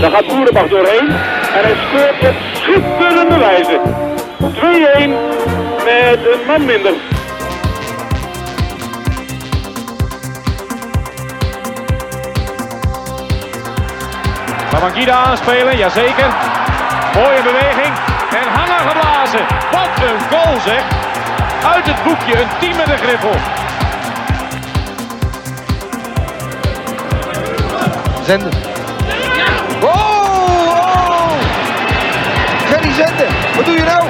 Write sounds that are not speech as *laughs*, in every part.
Daar gaat Boerenbach doorheen. En hij scoort op schitterende wijze. 2-1 met een man minder. Babangida aanspelen, jazeker. Mooie beweging. En hangen geblazen. Wat een goal zeg. Uit het boekje, een team met een griffel. Zenden. Wat doe je nou?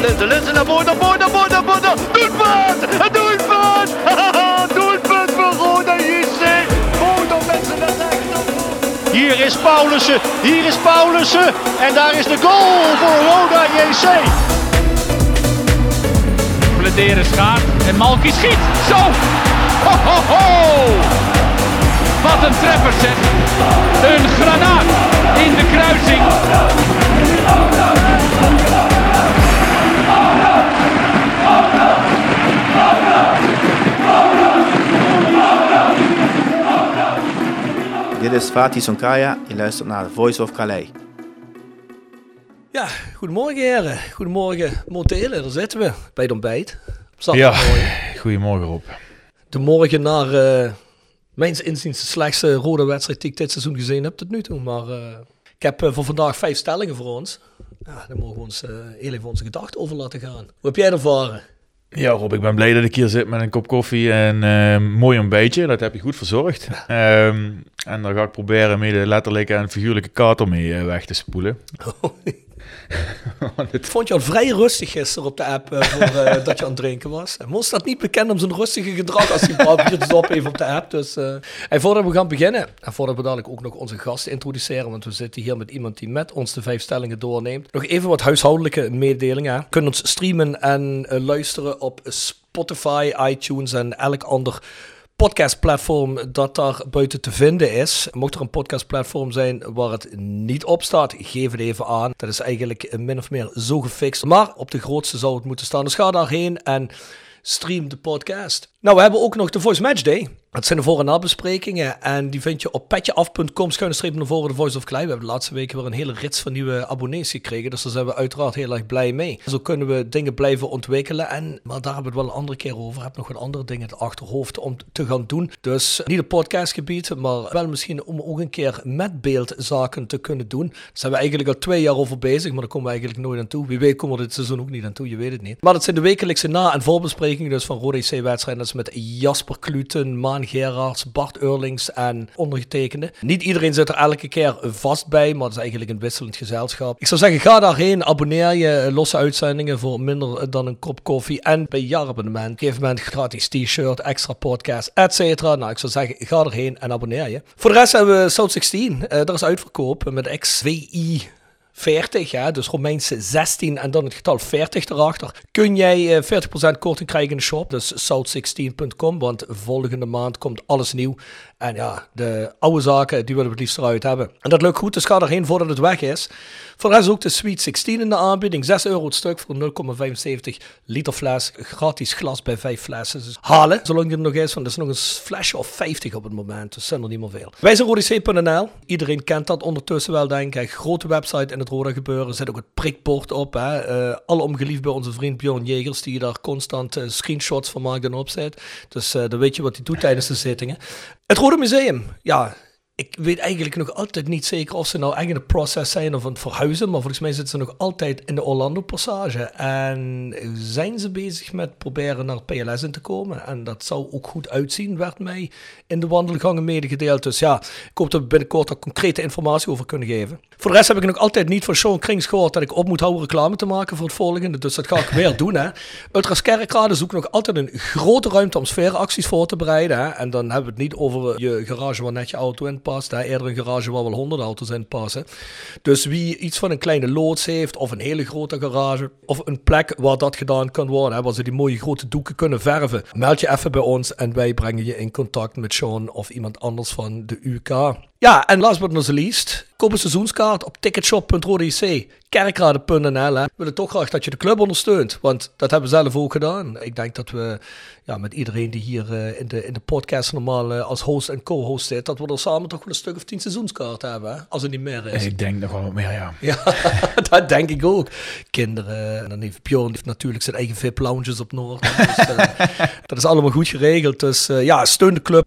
Linzen, Linzen naar voren, naar voren, naar voren, naar voren. Doelpunt! Doelpunt! *laughs* doelpunt voor Roda JC. Roda met z'n rechter. Hier is Paulussen, hier is Paulussen. En daar is de goal voor Roda JC. Blederen schaart en Malky schiet. Zo! Ho, ho, ho! Wat een treffer zeg. Een granaat in de kruising. Dit is Fatih Sonkaya. Je luistert naar Voice of Calais. Ja, goedemorgen heren. Goedemorgen Motelen, daar zitten we bij het ontbijt. Ja, Zaterdagmorgen. goedemorgen Rob. De morgen naar uh, mijns inziens de slechtste rode wedstrijd die ik dit seizoen gezien heb tot nu toe. Maar uh, ik heb uh, voor vandaag vijf stellingen voor ons. Ja, daar mogen we ons heel even onze gedachten over laten gaan. Hoe heb jij ervaren? Ja Rob, ik ben blij dat ik hier zit met een kop koffie en een mooi ontbijtje. Dat heb je goed verzorgd. um, en daar ga ik proberen mee de letterlijke en figuurlijke kater mee weg te spoelen. *laughs* *laughs* Ik vond je al vrij rustig gisteren op de app uh, voor, uh, *laughs* dat je aan het drinken was. En Mos staat niet bekend om zijn rustige gedrag als hij een paar biertjes op heeft op de app. Dus, uh, en voordat we gaan beginnen, en voordat we dadelijk ook nog onze gasten introduceren, want we zitten hier met iemand die met ons de vijf stellingen doorneemt. Nog even wat huishoudelijke mededelingen. Je kunt ons streamen en luisteren op Spotify, iTunes en elk ander podcastplatform dat daar buiten te vinden is. Mocht er een podcastplatform zijn waar het niet op staat, geef het even aan. Dat is eigenlijk min of meer zo gefixt. Maar op de grootste zou het moeten staan. Dus ga daarheen en stream de podcast. Nou, we hebben ook nog de Voice Match Day. Dat zijn de voor- en nabesprekingen. En die vind je op petjeaf.com schuine streep naar voren de Voice of Clay. We hebben de laatste weken weer een hele rits van nieuwe abonnees gekregen. Dus daar zijn we uiteraard heel erg blij mee. Zo kunnen we dingen blijven ontwikkelen. En, maar daar hebben we het wel een andere keer over. Ik heb nog wat andere dingen in het achterhoofd om te gaan doen. Dus niet een podcastgebied, maar wel misschien om ook een keer met beeld zaken te kunnen doen. Daar zijn we eigenlijk al twee jaar over bezig, maar daar komen we eigenlijk nooit aan toe. Wie weet komen we dit seizoen ook niet aan toe, je weet het niet. Maar dat zijn de wekelijkse na- en voorbesprekingen dus van Rode C-wedstrijden. Dat met Jasper Kluten, Maan Gerards, Bart Eurlings en ondergetekende. Niet iedereen zit er elke keer vast bij, maar het is eigenlijk een wisselend gezelschap. Ik zou zeggen, ga daarheen, abonneer je, losse uitzendingen voor minder dan een kop koffie. En bij jaarabonnement, geef men gratis t-shirt, extra podcast, et cetera. Nou, ik zou zeggen, ga erheen en abonneer je. Voor de rest hebben we South 16, uh, daar is uitverkoop met XVI 40, ja, dus Romeinse 16 en dan het getal 40 erachter, kun jij 40% korting krijgen in de shop. Dus south16.com, want volgende maand komt alles nieuw. En ja, de oude zaken, die willen we het liefst eruit hebben. En dat lukt goed, dus ga erheen voordat het weg is. Voor de rest ook de Sweet 16 in de aanbieding. 6 euro het stuk voor 0,75 liter fles. Gratis glas bij 5 flessen. Dus halen, zolang er nog is. Want er is nog een flesje of 50 op het moment. Dus zijn er niet meer veel. Wij zijn. Iedereen kent dat ondertussen wel, denk ik. Grote website in het Roda gebeuren. Er zit ook het prikbord op. Hè. Uh, alle omgeliefd bij onze vriend Bjorn Jegers. Die daar constant uh, screenshots van maakt en opzet. Dus uh, dan weet je wat hij doet tijdens de zittingen. Het Rode Museum. Ja, ik weet eigenlijk nog altijd niet zeker of ze nou echt in zijn of aan het verhuizen. Maar volgens mij zitten ze nog altijd in de Orlando Passage. En zijn ze bezig met proberen naar PLS in te komen. En dat zou ook goed uitzien, werd mij in de wandelgangen medegedeeld. Dus ja, ik hoop dat we binnenkort daar concrete informatie over kunnen geven. Voor de rest heb ik nog altijd niet van Sean Krings gehoord dat ik op moet houden reclame te maken voor het volgende. Dus dat ga ik weer *laughs* doen. Hè. Ultras Kerkrade zoekt nog altijd een grote ruimte om sfeeracties voor te bereiden. Hè. En dan hebben we het niet over je garage waar net je auto in past. Eerder een garage waar wel 100 auto's in passen. Dus wie iets van een kleine loods heeft, of een hele grote garage, of een plek waar dat gedaan kan worden, hè, waar ze die mooie grote doeken kunnen verven, meld je even bij ons en wij brengen je in contact met Sean of iemand anders van de UK. Ja, en last but not least, koop een seizoenskaart op ticketshop.rodec, kerkrade.nl. We willen toch graag dat je de club ondersteunt, want dat hebben we zelf ook gedaan. Ik denk dat we ja, met iedereen die hier uh, in, de, in de podcast normaal uh, als host en co-host zit, dat we er samen toch wel een stuk of tien seizoenskaarten hebben, hè? als er niet meer is. Ik denk nog wel wat meer, ja. Ja, *laughs* dat denk ik ook. Kinderen, en dan heeft Bjorn heeft natuurlijk zijn eigen VIP-lounges op Noord. Dus, uh, *laughs* dat is allemaal goed geregeld, dus ja, steun de club.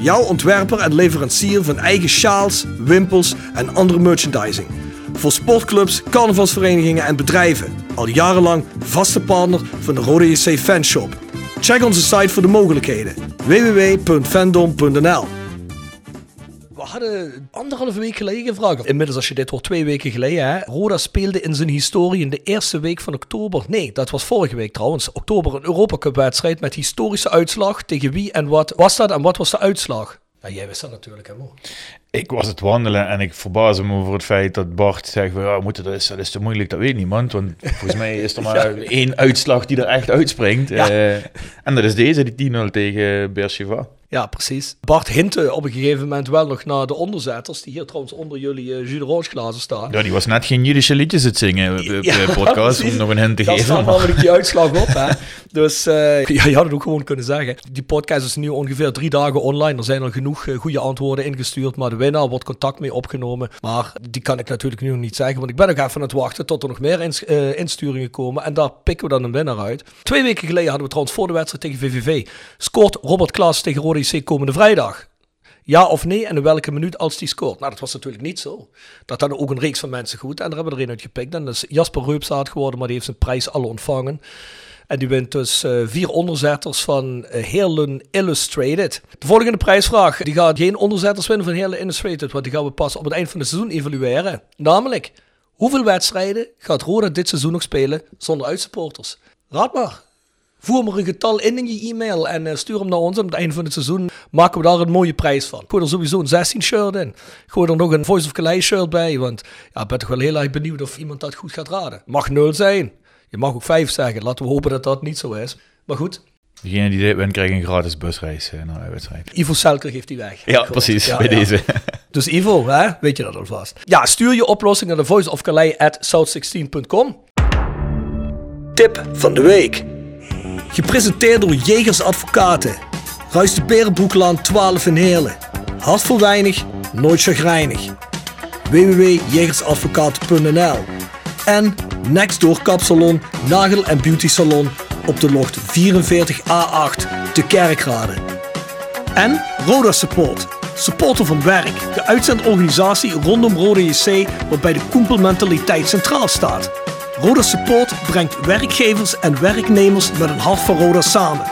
Jouw ontwerper en leverancier van eigen sjaals, wimpels en andere merchandising. Voor sportclubs, carnavalsverenigingen en bedrijven. Al jarenlang vaste partner van de Rode JC Fanshop. Check onze site voor de mogelijkheden. www.fandom.nl we hadden anderhalve week geleden gevraagd. Inmiddels, als je dit hoort, twee weken geleden. Hè? Roda speelde in zijn historie in de eerste week van oktober. Nee, dat was vorige week trouwens. Oktober een Europa Cup wedstrijd met historische uitslag. Tegen wie en wat was dat en wat was de uitslag? Ja, jij wist dat natuurlijk, hè, Mo? Ik was het wandelen en ik verbaas me over het feit dat Bart zegt: ja, moeten, dat, is, dat is te moeilijk, dat weet niemand. Want volgens mij is er *laughs* maar één uitslag die er echt uitspringt. Ja. Uh, en dat is deze, die 10-0 tegen Beersheva. Ja, precies. Bart hintte op een gegeven moment wel nog naar de onderzetters, die hier trouwens onder jullie uh, Jus glazen staan. Ja, die was net geen Jiddische liedjes het zingen op ja, *laughs* podcast, om nog een hint te dat geven. Daar namelijk die uitslag op, hè. Dus uh, *laughs* ja, je had het ook gewoon kunnen zeggen. Die podcast is nu ongeveer drie dagen online. Er zijn al genoeg uh, goede antwoorden ingestuurd, maar de winnaar wordt contact mee opgenomen. Maar die kan ik natuurlijk nu nog niet zeggen, want ik ben nog even aan het wachten tot er nog meer ins insturingen komen. En daar pikken we dan een winnaar uit. Twee weken geleden hadden we trouwens voor de wedstrijd tegen VVV. Scoort Robert Klaas tegen Rode Komende vrijdag. Ja of nee en in welke minuut als die scoort? Nou, dat was natuurlijk niet zo. Dat hadden ook een reeks van mensen goed en daar hebben we er een uit gepikt. En dat is Jasper Reupsaat geworden, maar die heeft zijn prijs al ontvangen. En die wint dus uh, vier onderzetters van uh, Heerlen Illustrated. De volgende prijsvraag, die gaat geen onderzetters winnen van Heerlen Illustrated, want die gaan we pas op het eind van het seizoen evalueren. Namelijk, hoeveel wedstrijden gaat Roda dit seizoen nog spelen zonder uitsupporters? Raad maar. Voer maar een getal in in je e-mail en uh, stuur hem naar ons. En aan het einde van het seizoen maken we daar een mooie prijs van. Gooi er sowieso een 16 shirt in. Gooi er nog een Voice of Calais shirt bij. Want ja, ik ben toch wel heel erg benieuwd of iemand dat goed gaat raden. Mag nul zijn. Je mag ook 5 zeggen. Laten we hopen dat dat niet zo is. Maar goed. Degene die dit wint, krijgt een gratis busreis uh, naar de wedstrijd. Ivo Selker geeft die weg. Ja, precies. Ja, bij ja. deze. *laughs* Dus Ivo, hè? weet je dat alvast. Ja, stuur je oplossing naar de Voice of Calais at south16.com. Tip van de week. Gepresenteerd door Jegers Advocaten. Ruist de Berenbroeklaan 12 in Heerlen. Hart voor weinig, nooit chagrijnig. www.jegersadvocaten.nl En Nextdoor Kapsalon, Nagel en Beauty Salon op de locht 44A8 te Kerkrade. En Roda Support, supporter van werk, de uitzendorganisatie rondom Roda JC waarbij de koempelmentaliteit centraal staat. Roda Support brengt werkgevers en werknemers met een hart voor Roda samen.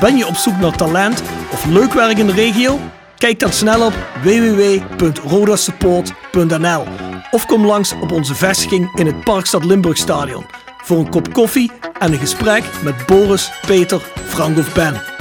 Ben je op zoek naar talent of leuk werk in de regio? Kijk dan snel op www.rodasupport.nl of kom langs op onze vestiging in het Parkstad Limburgstadion voor een kop koffie en een gesprek met Boris, Peter, Frank of Ben.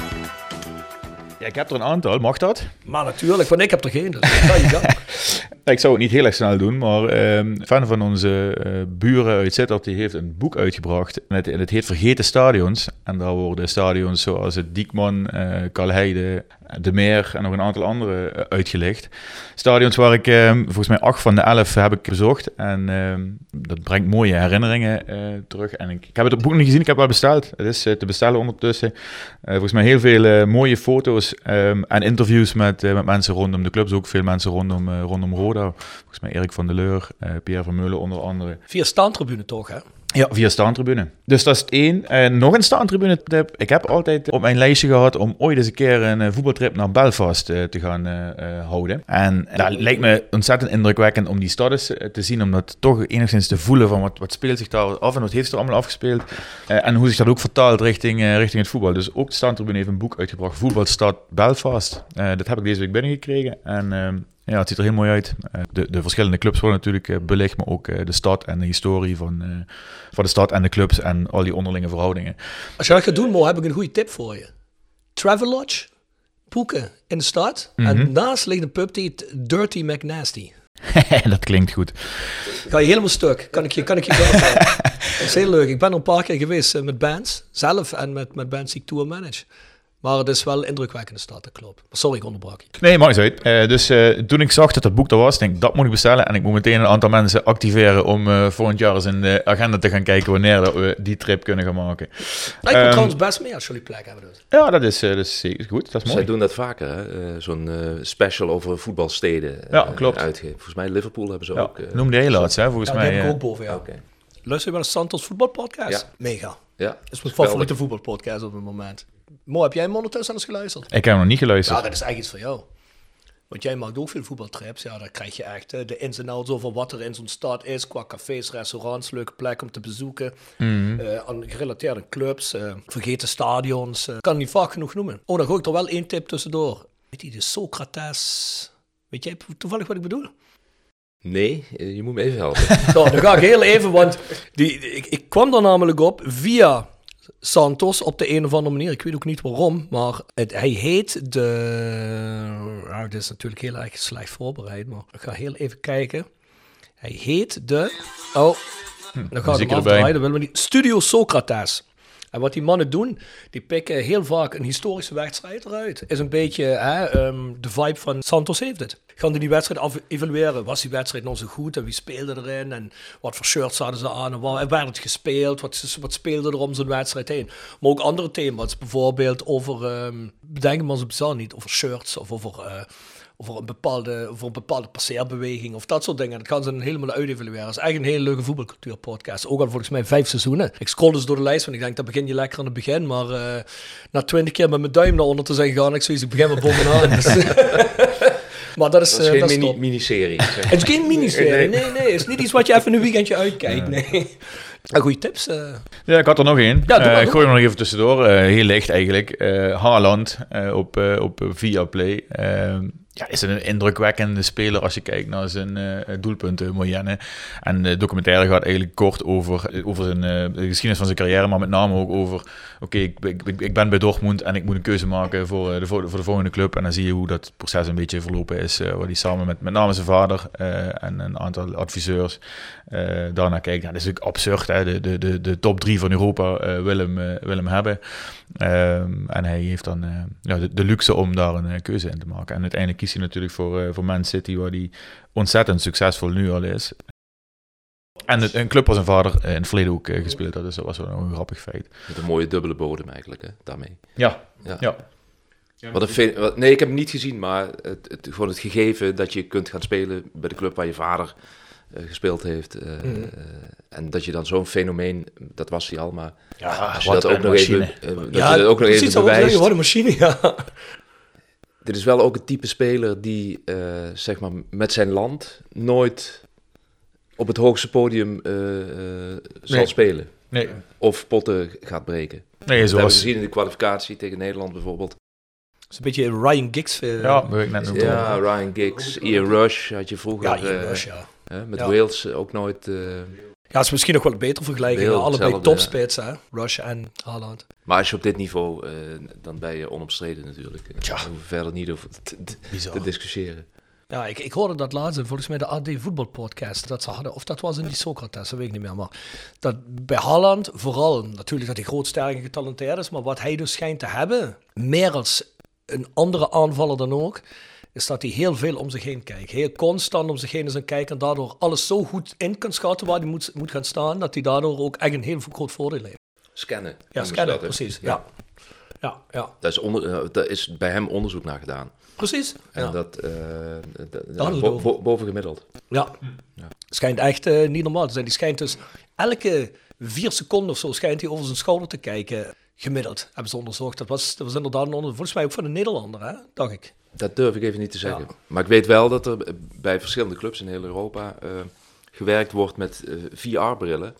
Ik heb er een aantal, mag dat? Maar natuurlijk, want ik heb er geen. Dus ik *laughs* zou het niet heel erg snel doen, maar een fan van onze uh, buren uit Sittard die heeft een boek uitgebracht. En het, het, heet Vergeten Stadions. En daar worden stadions zoals het Diekman, uh, Kalheide, De Meer en nog een aantal andere uh, uitgelegd. Stadions waar ik volgens mij acht van de elf heb ik bezocht. En dat brengt mooie herinneringen terug. En ik, ik, heb het op boek niet gezien, ik heb wel besteld. Het is te bestellen ondertussen. volgens mij heel veel mooie foto's um, en interviews met, met mensen rondom de clubs. Ook veel mensen rondom, rondom Roda. Volgens mij Erik van der Leur, Pierre van Meulen onder andere. Via staantribune toch, hè? Ja, via staantribune. Dus dat is het één. En nog een staantribune tip. Ik heb altijd op mijn lijstje gehad om ooit eens een keer een eh, voetbaltrip naar Belfast eh, te gaan eh, houden. En dat lijkt me ontzettend indrukwekkend om die stad eens te zien. Om dat toch enigszins te voelen van wat, wat speelt zich daar af en wat heeft er allemaal afgespeeld. En hoe zich dat ook vertaalt richting, richting het voetbal. Dus ook de staantribune heeft een boek uitgebracht. Voetbalstad Belfast. Dat heb ik deze week binnengekregen. En ehm, ja, het ziet er heel mooi uit. Eh, de, de verschillende clubs worden natuurlijk eh, belicht, maar ook eh, de stad en de historie van, van de stad en de clubs en al die onderlinge verhoudingen. Als je dat gaat doen, Mo, heb ik een goede tip voor je. Travelodge, boeken in de stad. En naast ligt een pub die heet Dirty McNasty. *laughs* dat klinkt goed. Ga je helemaal stuk. Kan ik je, kan ik je. *laughs* Dat is heel leuk. Ik ben er een paar keer geweest met bands. Zelf en met, met bands die ik tour manage. Maar het is wel een indrukwekkende stad, dat klopt. Maar sorry, ik onderbrak je. Nee, maakt niet uit. Eh, dus eh, toen ik zag dat het boek er was, denk ik, dat moet ik bestellen. En ik moet meteen een aantal mensen activeren om eh, volgend jaar eens in de agenda te gaan kijken wanneer dat we die trip kunnen gaan maken. Lijkt me Ehm, trouwens best mee als jullie plek hebben. Dus. Ja, dat is, dat is zeker goed. Dat is Zij mooi. doen dat vaker, hè? Eh, zo'n special over voetbalsteden. Ja, klopt. uitgeven. Volgens mij Liverpool hebben ze Ja, ook. eh, noemde je laatst, hè, volgens Ja, die mij. heb ik ook boven, ja. Oké. Luister je wel eens Santos voetbalpodcast? Ja. Mega. Ja, Dat is mijn favoriete voetbalpodcast op het moment. Mo, heb jij ondertussen eens geluisterd? ik heb hem nog niet geluisterd. Ja, dat is eigenlijk iets voor jou. Want jij maakt ook veel voetbaltrips. Ja, dan krijg je echt de ins en outs over wat er in zo'n stad is. Qua cafés, restaurants, leuke plekken om te bezoeken. Aan gerelateerde clubs, eh, vergeten stadions. eh, kan niet vaak genoeg noemen. Oh, dan gooi ik er wel één tip tussendoor. Weet je, de Socrates... Weet jij toevallig wat ik bedoel? Nee, je moet me even helpen. *laughs* Nou, dan ga ik heel even, want die, ik, ik kwam er namelijk op via Santos op de een of andere manier. Ik weet ook niet waarom, maar het, hij heet de... Nou, dit is natuurlijk heel erg slecht voorbereid, maar ik ga heel even kijken. Hij heet de... Oh, dan gaat hem afdraaien, dat willen we niet. Studio Socrates. En wat die mannen doen, die pikken heel vaak een historische wedstrijd eruit. Is een beetje hè, ehm, de vibe van Santos heeft het. Gaan die die wedstrijd evalueren. Was die wedstrijd nou zo goed en wie speelde erin? En wat voor shirts hadden ze aan? En waar werd het gespeeld? Wat, wat speelde er om zo'n wedstrijd heen? Maar ook andere thema's. Bijvoorbeeld over, ehm bedenken maar zo niet, over shirts of over... eh, over een bepaalde, over een bepaalde passeerbeweging of dat soort dingen. Dat gaan ze dan helemaal uitevalueren. Dat is echt een hele leuke voetbalcultuurpodcast. Ook al volgens mij vijf seizoenen. Ik scroll dus door de lijst, want ik denk, dat begin je lekker aan het begin. Maar eh, na twintig keer met mijn duim naar onder te zijn gegaan, ik zoiets, ik begin met bovenaan. *laughs* Dus, *laughs* maar dat is, Dat is eh, geen dat mini- miniserie. zeg. *laughs* Het is geen miniserie, nee, nee. Het is niet iets wat je even een weekendje uitkijkt, nee. Goeie tips. eh. Ja, ik had er nog één. Ja, Eh, ik gooi hem nog even tussendoor. Eh, heel licht eigenlijk. Eh Haaland op, op Viaplay. Ja, is een indrukwekkende speler als je kijkt naar zijn eh doelpunten, Moyenne. En de documentaire gaat eigenlijk kort over, over zijn, eh, de geschiedenis van zijn carrière, maar met name ook over, oké, ik, ik, ik- ben bij Dortmund en ik moet een keuze maken voor, eh, de, voor, de volgende club. En dan zie je hoe dat proces een beetje verlopen is, waar hij samen met met name zijn vader en een aantal adviseurs daarnaar kijkt. Dat is natuurlijk absurd, hè? De, de, de, top drie van Europa wil, hem, eh, wil hem hebben. Ehm, en hij heeft dan eh, ja, de, de luxe om daar een eh, keuze in te maken. En uiteindelijk kiest hij natuurlijk voor, eh, voor Man City, waar hij ontzettend succesvol nu al is. En het- een club waar zijn vader in het verleden ook gespeeld had, dus dat was wel een grappig feit. Met een mooie dubbele bodem eigenlijk, hè, daarmee. Ja, Ja. ja. Wat een fe- wat- nee, ik heb hem niet gezien, maar het, het, gewoon het gegeven dat je kunt gaan spelen bij de club waar je vader gespeeld heeft. eh, Mhm. eh, en dat je dan zo'n fenomeen, dat was hij al, maar ja als je wat dat ook nog machine. even, eh, dat ja, je dat ook nog even dat zeggen, bewijst. Wat een machine, ja. Dit is wel ook het type speler die, eh, zeg maar, met zijn land nooit op het hoogste podium eh, eh, zal Nee. spelen. Nee, Of potten gaat breken. nee Dat hebben we zoals... gezien in de kwalificatie tegen Nederland bijvoorbeeld. Het is een beetje Ryan Giggs. eh, Ja, ik net noemen. Ja, Ryan Giggs, Ian Rush had je vroeger. ja, Ian eh, Rush, ja. Hè, met Ja. Wales eh, ook nooit. eh, Ja, is misschien nog wel een betere vergelijking. Allebei topspits, hè. Rush en Haaland. maar als je op dit niveau, eh, dan ben je onomstreden natuurlijk. Tja. Daar hoeven we verder niet over te, discussiëren. Ja, ik, ik hoorde dat laatst, volgens mij de AD voetbalpodcast, dat ze hadden, of dat was in die Socrates, dat weet ik niet meer, maar dat bij Haaland vooral, natuurlijk dat hij groot, sterk en getalenteerd is, maar wat hij dus schijnt te hebben, meer als een andere aanvaller dan ook, is dat hij heel veel om zich heen kijkt. Heel constant om zich heen is aan kijken en daardoor alles zo goed in kan schatten waar hij moet, moet gaan staan, dat hij daardoor ook echt een heel groot voordeel heeft. Scannen. Ja, scannen, precies. Ja. Ja, ja, Daar is, onder, eh, daar is bij hem onderzoek naar gedaan. precies. En Ja. dat eh, dat- ja, bo- bo-. Ja. Schijnt echt eh, niet normaal te zijn. Die schijnt dus elke vier seconden of zo schijnt hij over zijn schouder te kijken. Gemiddeld hebben ze onderzocht. Dat was, dat was inderdaad een volgens mij ook van een Nederlander, hè? dacht ik. Dat durf ik even niet te zeggen. Ja. Maar ik weet wel dat er bij verschillende clubs in heel Europa eh, gewerkt wordt met eh, VR-brillen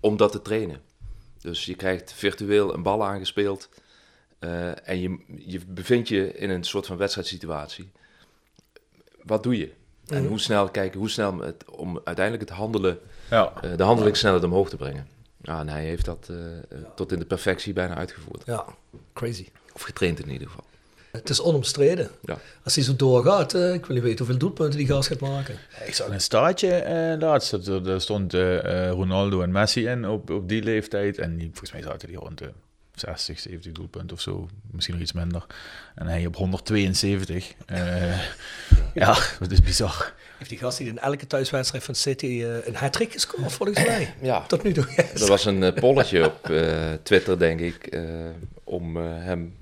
om dat te trainen. Dus je krijgt virtueel een bal aangespeeld eh, en je, je bevindt je in een soort van wedstrijdsituatie. Wat doe je? En Mhm. hoe snel kijken, hoe snel het, om uiteindelijk het handelen, Ja. de handelingsnelheid omhoog te brengen. Ja, en hij heeft dat tot in de perfectie bijna uitgevoerd. Ja, crazy. Of getraind in ieder geval. Het is onomstreden. Ja. Als hij zo doorgaat, eh, ik wil niet weten hoeveel doelpunten die gast gaat maken. Ik zag een staartje eh, laatst. dat Er, er stond eh, eh, Ronaldo en Messi in op, op die leeftijd. En die, volgens mij zaten die rond de 60, 70 doelpunten of zo. Misschien nog iets minder. En hij op 172. Eh, *laughs* ja, dat is bizar. Heeft die gast die in elke thuiswedstrijd van City een hat-trick gescoord, volgens mij? *clears throat* Ja, Tot nu toe. Er was een polletje op eh, Twitter, denk ik, eh, om hem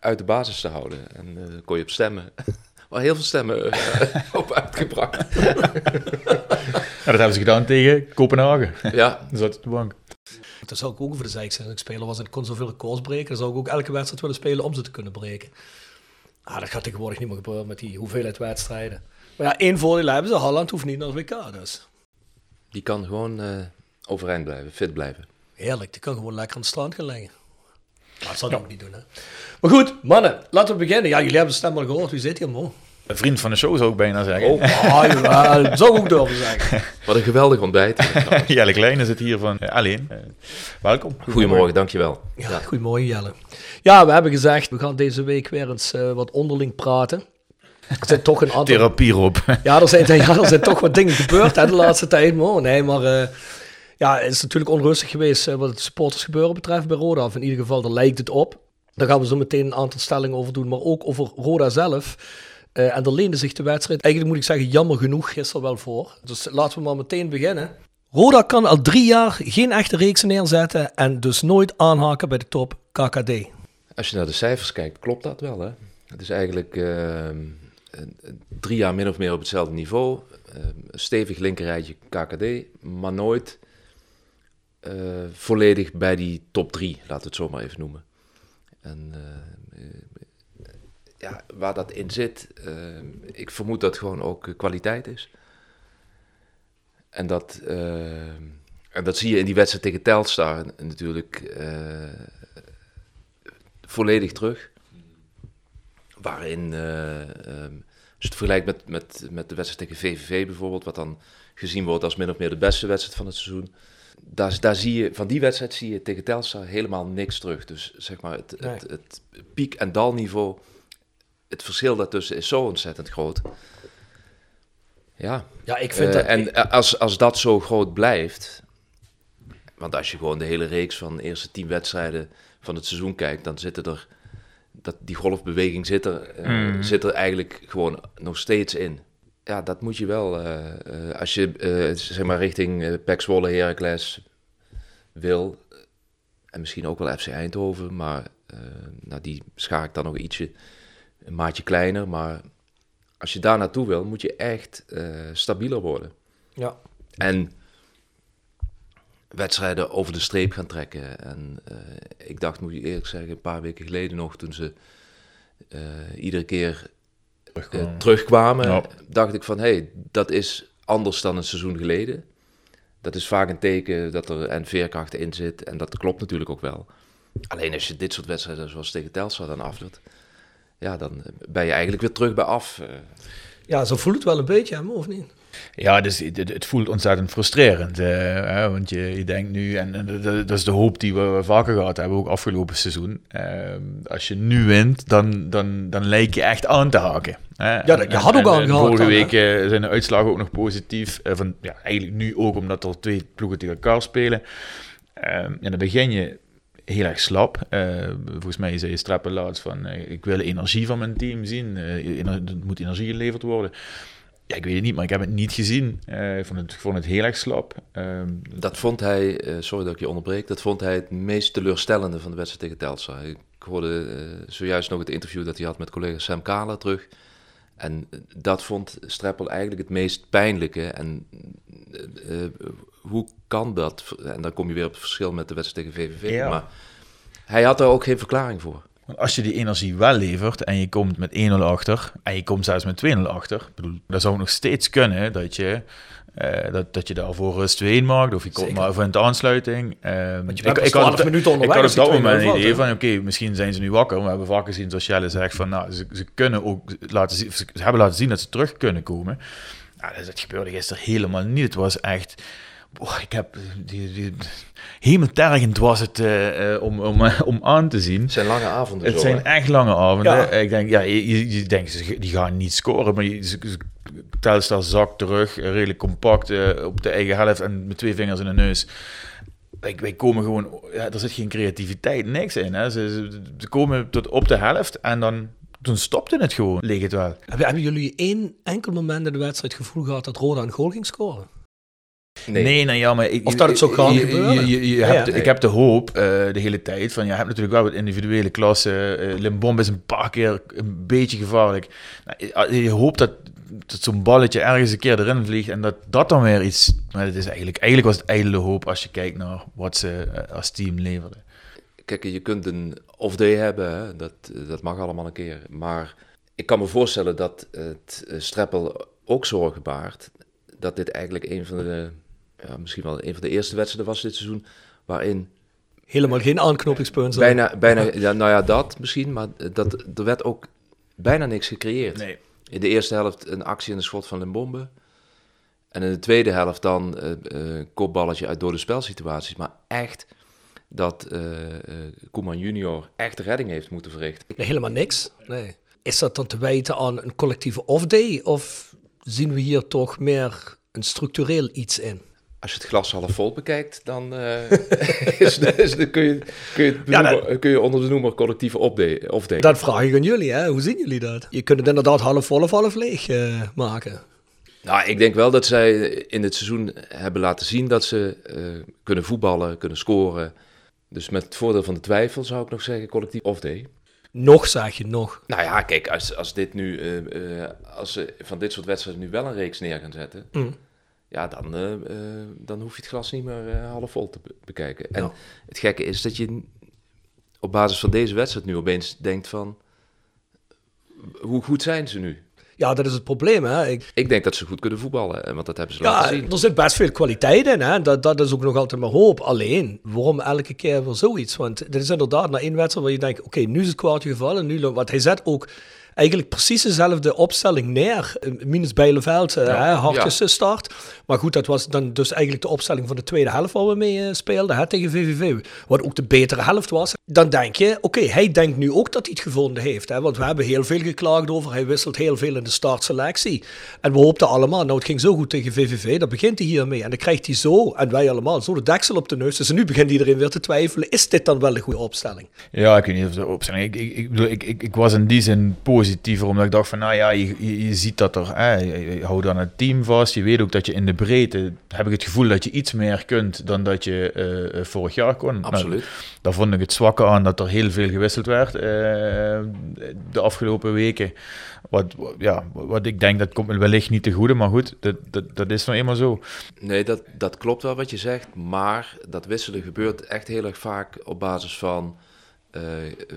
uit de basis te houden. En eh kon je op stemmen. *laughs* Wel heel veel stemmen eh, *laughs* op uitgebracht. Ja, dat hebben ze gedaan tegen Kopenhagen. Ja, Dan zat op de bank. Dat zou ik ook voor de zijn als ik speler was en ik kon zoveel records breken. Dan zou ik ook elke wedstrijd willen spelen om ze te kunnen breken. Ah, dat gaat tegenwoordig niet meer gebeuren met die hoeveelheid wedstrijden. Maar ja, één voordeel hebben ze. Haaland hoeft niet naar het WK, dus. die kan gewoon eh, overeind blijven, fit blijven. Heerlijk, die kan gewoon lekker aan het strand gaan liggen. Maar dat zou ik ook niet doen, hè. Maar goed, mannen, laten we beginnen. Ja, jullie hebben de stem al gehoord. Wie zit hier, man? Een vriend van de show zou ik bijna zeggen. Oh, Ah, jawel, *laughs* dat zou ik ook durven zeggen. *laughs* wat een geweldig ontbijt. *laughs* Jelle Kleine zit hier van eh, alleen. Eh, welkom. Goedemorgen, dankjewel. Ja, Ja. goedemorgen Jelle. Ja, we hebben gezegd, we gaan deze week weer eens eh, wat onderling praten. Er zijn toch een aantal... Therapie Rob. Ja, er zijn, ja, er zijn toch wat dingen gebeurd hè, de laatste tijd. Maar, nee, maar ja, het is natuurlijk onrustig geweest eh, wat het supportersgebeuren betreft bij Roda. Of in ieder geval, daar lijkt het op. Daar gaan we zo meteen een aantal stellingen over doen, maar ook over Roda zelf. Eh, en daar leende zich de wedstrijd, eigenlijk moet ik zeggen, jammer genoeg gisteren wel voor. Dus laten we maar meteen beginnen. Roda kan al drie jaar geen echte reeks neerzetten en dus nooit aanhaken bij de top KKD. Als je naar de cijfers kijkt, klopt dat wel. Hè? Het is eigenlijk eh, drie jaar min of meer op hetzelfde niveau. Stevig linkerrijtje KKD, maar nooit eh, volledig bij die top drie, laten we het zo maar even noemen. En eh, eh, ja, waar dat in zit, ik vermoed dat gewoon ook kwaliteit is. En dat, en dat zie je in die wedstrijd tegen Telstar natuurlijk volledig terug. Waarin, eh, ehm, als je het vergelijkt met, met, met de wedstrijd tegen VVV bijvoorbeeld, wat dan gezien wordt als min of meer de beste wedstrijd van het seizoen. Daar, daar zie je, van die wedstrijd zie je tegen Telstar helemaal niks terug. Dus zeg maar, het, Nee. het, het piek- en dalniveau, het verschil daartussen is zo ontzettend groot. Ja, Ja, ik vind eh, dat... en als, als dat zo groot blijft. Want als je gewoon de hele reeks van de eerste tien wedstrijden van het seizoen kijkt, dan zitten er. Dat, die golfbeweging zit er, eh, Mm. zit er eigenlijk gewoon nog steeds in. Ja, dat moet je wel. eh, eh, als je eh, zeg maar richting uh, Pek Zwolle, Heracles wil. En misschien ook wel FC Eindhoven. Maar nou, die schaar ik dan nog ietsje een maatje kleiner. Maar als je daar naartoe wil, moet je echt stabieler worden. Ja. En wedstrijden over de streep gaan trekken. En ik dacht, moet je eerlijk zeggen, een paar weken geleden nog, toen ze iedere keer eh, terugkwamen, Ja. dacht ik van, hé, hey, dat is anders dan een seizoen geleden. Dat is vaak een teken dat er en veerkracht in zit. En dat klopt natuurlijk ook wel. Alleen als je dit soort wedstrijden zoals tegen Telstar dan afdoet, ja, dan ben je eigenlijk weer terug bij af. eh. ja, zo voelt het wel een beetje, hè, of niet? Ja, dus het, het voelt ontzettend frustrerend. eh, hè, want je, je denkt nu, en, en dat- is de hoop die we vaker gehad hebben, ook afgelopen seizoen. Ehm, als je nu wint, dan, dan, dan lijkt je echt aan te haken. hè. Ja, dat- je had ook En- aangehaakt en Vorige hè? week eh, zijn de uitslagen ook nog positief. eh, van, ja, eigenlijk nu ook omdat er twee ploegen tegen elkaar spelen. Ehm, en dan begin je heel erg slap. Eh, volgens mij zei je Strappen laatst van, eh, ik wil energie van mijn team zien. Eh, ener- er moet energie geleverd worden. Ja, ik weet het niet, maar ik heb het niet gezien. Eh, ik, vond het, ik vond het heel erg slap. Ehm, Dat vond hij, eh, sorry dat ik je onderbreek, dat vond hij het meest teleurstellende van de wedstrijd tegen Telstar. Ik hoorde eh, zojuist nog het interview dat hij had met collega Sam Kala terug. En dat vond Streppel eigenlijk het meest pijnlijke. En hoe kan dat? En dan kom je weer op het verschil met de wedstrijd tegen VVV. Ja. Maar hij had daar ook geen verklaring voor. Want als je die energie wel levert en je komt met 1-0 achter en je komt zelfs met 2-0 achter, bedoel, dan zou het nog steeds kunnen dat je, eh, dat, dat je daarvoor rust 2 maakt of je komt Zeker. maar in de aansluiting. Eh, Want je ik, ik had 12 op- minuten ik had op dat 2-0 moment een idee van, oké, misschien zijn ze nu wakker. We hebben vaak gezien, zoals Jelle zegt, van, nou, ze, ze kunnen ook laten zien, ze hebben laten zien dat ze terug kunnen komen. Nou, dat, dat gebeurde gisteren helemaal niet. Het was echt... boah, ik heb... Die, die, hemeltergend was het eh, eh, om, om, eh, om aan te zien. Het zijn lange avonden Het zo, zijn hè? echt lange avonden. Ja. Ik denk, ja, je, je, denkt, ze- die gaan niet scoren, maar je, ze, ze, Telstar zakt terug, redelijk compact op de eigen helft en met twee vingers in de neus. Wij, wij komen gewoon, ja, er zit geen creativiteit, niks in. Hè. Ze, ze, ze komen tot op de helft en dan, toen stopte het gewoon, leek het wel. Hebben, hebben jullie één enkel moment in de wedstrijd het gevoel gehad dat Roda een goal ging scoren? Nee. Nee, nee, ja, maar ik, Of dat het zo kan je- gebeuren. je- je- je Ja, hebt, ja. Ik heb de hoop eh, de hele tijd van, ja, je hebt natuurlijk wel wat individuele klassen. eh Limbombe is een paar keer een beetje gevaarlijk. Nou, je, je hoopt dat, dat zo'n balletje ergens een keer erin vliegt en dat dat dan weer iets... Maar het is eigenlijk, eigenlijk was het ijdele hoop als je kijkt naar wat ze eh, als team leverden. Kijk, je kunt een off-day hebben, hè? Dat, dat mag allemaal een keer. Maar ik kan me voorstellen dat het Streppel ook zorgen baart. Dat dit eigenlijk een van de, ja, misschien wel een van de eerste wedstrijden was dit seizoen. Waarin Helemaal geen aanknopingspunt. zo. bijna, bijna ja, nou ja, dat misschien, maar dat, er werd ook bijna niks gecreëerd. Nee. In de eerste helft een actie en een schot van Limbombe. En in de tweede helft dan eh eh, kopballetje uit door de spelsituaties. Maar echt dat eh eh, Koeman junior echt de redding heeft moeten verrichten. Nee, helemaal niks. Nee. Is dat dan te wijten aan een collectieve off-day? Of zien we hier toch meer een structureel iets in? Als je het glas half vol bekijkt, dan *laughs* is, is kun, je, kun, je het Ja, benoemen- kun je onder de noemer collectieve off-day. Dat vraag ik aan jullie, hè? Hoe zien jullie dat? Je kunt het inderdaad half vol of half leeg eh, maken. Nou, ik denk wel dat zij in het seizoen hebben laten zien dat ze eh, kunnen voetballen, kunnen scoren. Dus met het voordeel van de twijfel zou ik nog zeggen collectief off-day. Nog, zeg je, nog. Nou ja, kijk, als, als, dit nu, eh, als ze van dit soort wedstrijden nu wel een reeks neer gaan zetten, Mm. Ja, dan, eh, eh, dan hoef je het glas niet meer eh, half vol te be- bekijken. En Ja. het gekke is dat je op basis van deze wedstrijd nu opeens denkt van, hoe goed zijn ze nu? Ja, dat is het probleem, hè? Ik, Ik denk dat ze goed kunnen voetballen, want dat hebben ze laten ja, zien. er zit best veel kwaliteit in, hè? Dat, dat is ook nog altijd maar hoop. Alleen, waarom elke keer weer zoiets? Want dit is inderdaad na één wedstrijd waar je denkt, oké, nu is het kwartje gevallen. Nu, want hij zet ook eigenlijk precies dezelfde opstelling neer. Minus Bijleveld, eh, Ja, hè, hartjes ja. start. Maar goed, dat was dan dus eigenlijk de opstelling van de tweede helft waar we mee eh, speelden, hè, tegen VVV. Wat ook de betere helft was. Dan denk je, oké, hij denkt nu ook dat hij het gevonden heeft. Hè, want we hebben heel veel geklaagd over. Hij wisselt heel veel in de startselectie. En we hoopten allemaal, nou het ging zo goed tegen VVV, dan begint hij hiermee. En dan krijgt hij zo, en wij allemaal, zo de deksel op de neus. Dus nu begint iedereen weer te twijfelen, is dit dan wel een goede opstelling? Ja, ik weet niet of erop zijn. Ik, ik, ik, ik, ik, ik was in die zin positiever, omdat ik dacht van, nou ja, je, je, je ziet dat er, hè, je, houdt aan het team vast. Je weet ook dat je in de breedte, heb ik het gevoel dat je iets meer kunt dan dat je eh, vorig jaar kon. Nou, Absoluut. daar vond ik het zwakke aan dat er heel veel gewisseld werd eh, de afgelopen weken. Wat, ja, wat ik denk, dat komt me wellicht niet te goede, maar goed, dat, dat, dat is nou eenmaal zo. Nee, dat, dat klopt wel wat je zegt, maar dat wisselen gebeurt echt heel erg vaak op basis van eh,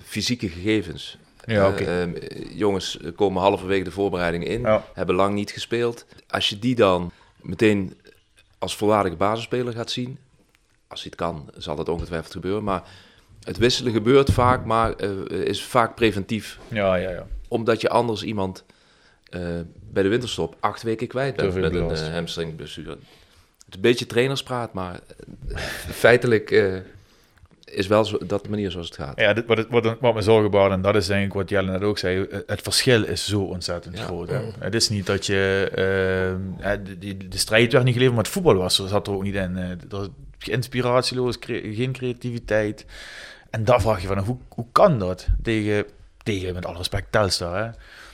fysieke gegevens. Ja, Eh, oké. ehm, jongens komen halverwege de voorbereiding in, Ja. hebben lang niet gespeeld. Als je die dan meteen als volwaardige basisspeler gaat zien, als hij het kan, zal dat ongetwijfeld gebeuren. Maar het wisselen gebeurt vaak, maar eh, is vaak preventief. Ja, ja, ja. Omdat je anders iemand eh, bij de winterstop acht weken kwijt bent met een uh, hamstringblessure. Het is een beetje trainerspraat, maar eh, *laughs* feitelijk eh, is wel zo, dat de manier zoals het gaat. Ja, dit, wat, het, wat, wat me zorgen baart, en dat is denk ik wat Jelle net ook zei, eh, het verschil is zo ontzettend Ja. groot. Hè. Het is niet dat je, eh, eh, de, die- de strijd werd niet geleverd, maar het voetbal was, er zat er ook niet in. Er, inspiratieloos, cre- geen creativiteit. En daar vraag je van, hoe, hoe kan dat tegen, tegen, met alle respect, Telstar, hè?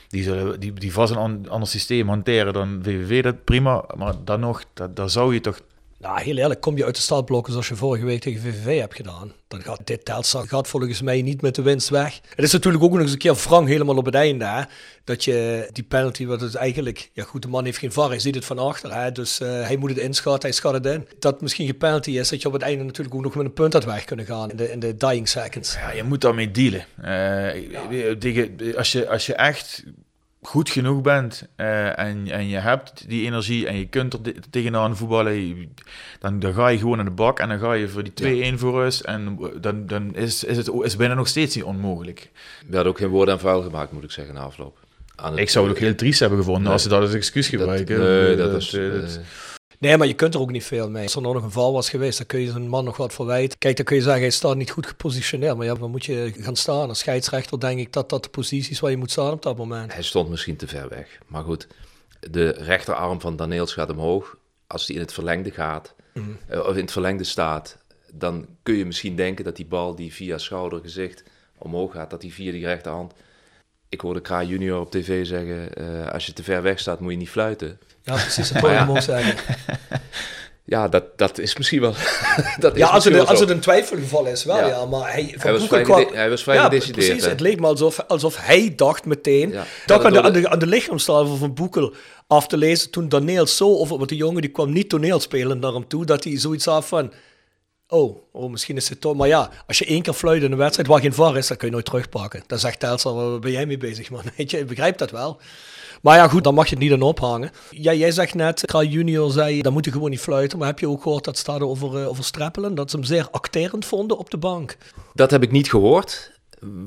Die, zullen, die, die vast een an- ander systeem hanteren dan VVV, dat prima. Maar dan nog, dat, daar zou je toch Nou, heel eerlijk, kom je uit de startblokken zoals je vorige week tegen VVV hebt gedaan, dan gaat dit Telstar gaat volgens mij niet met de winst weg. Het is natuurlijk ook nog eens een keer wrang helemaal op het einde, hè? dat je die penalty, wat het eigenlijk, ja goed, de man heeft geen var, hij ziet het van achter, hè? dus uh, hij moet het inschatten, hij schat het in. Dat misschien geen penalty is, dat je op het einde natuurlijk ook nog met een punt had weg kunnen gaan in de, in de dying seconds. Ja, je moet daarmee dealen. Uh, ja. tegen, als, je, als je echt goed genoeg bent uh, en, en je hebt die energie en je kunt er tegenaan voetballen, dan, dan ga je gewoon in de bak en dan ga je voor die 2-1 voor us en dan, dan is, is het is bijna nog steeds niet onmogelijk. We hadden ook geen woord aan vuil gemaakt, moet ik zeggen, na afloop. ik zou het ook heel triest hebben gevonden nee. als ze dat als excuus gebruiken. Nee, dat, dat is... Dat, Nee, maar je kunt er ook niet veel mee. Als er nog een val was geweest, dan kun je zo'n man nog wat verwijten. Kijk, dan kun je zeggen, hij staat niet goed gepositioneerd. Maar ja, dan moet je gaan staan? Als scheidsrechter denk ik dat dat de positie is waar je moet staan op dat moment. Hij stond misschien te ver weg. Maar goed, de rechterarm van Daneels gaat omhoog. Als hij in het verlengde gaat, mm. uh, of in het verlengde staat, dan kun je misschien denken dat die bal die via schouder, gezicht omhoog gaat, dat die via die rechterhand... Ik hoorde Kraai junior op tv zeggen, uh, als je te ver weg staat, moet je niet fluiten. Ja, precies. Dat ja. ook zeggen. *laughs* Ja, dat, dat is misschien wel. *laughs* dat is ja, als het, als het een twijfelgeval is, wel ja. ja maar hij, hij, was vrij, kwam, hij was vrij ja, gedecideerd. Precies, het leek me alsof, alsof hij dacht meteen. Ja. Dat aan de, aan, de, aan de lichaamstaal van Boekel af te lezen toen Daniel zo over. Want de jongen die kwam niet toneelspelen naar hem toe, dat hij zoiets had van. Oh, oh, misschien is het toch. Maar ja, als je één keer fluit in een wedstrijd waar geen var is, dan kun je nooit terugpakken. Dan zegt Telstar, waar ben jij mee bezig, man? *laughs* Weet je, ik begrijp dat wel. Maar ja, goed, dan mag je het niet aan ophangen. Ja, jij zegt net, Kraal Junior zei, dan moet je gewoon niet fluiten. Maar heb je ook gehoord dat staat over, uh, over Streppelen? Dat ze hem zeer acterend vonden op de bank. Dat heb ik niet gehoord.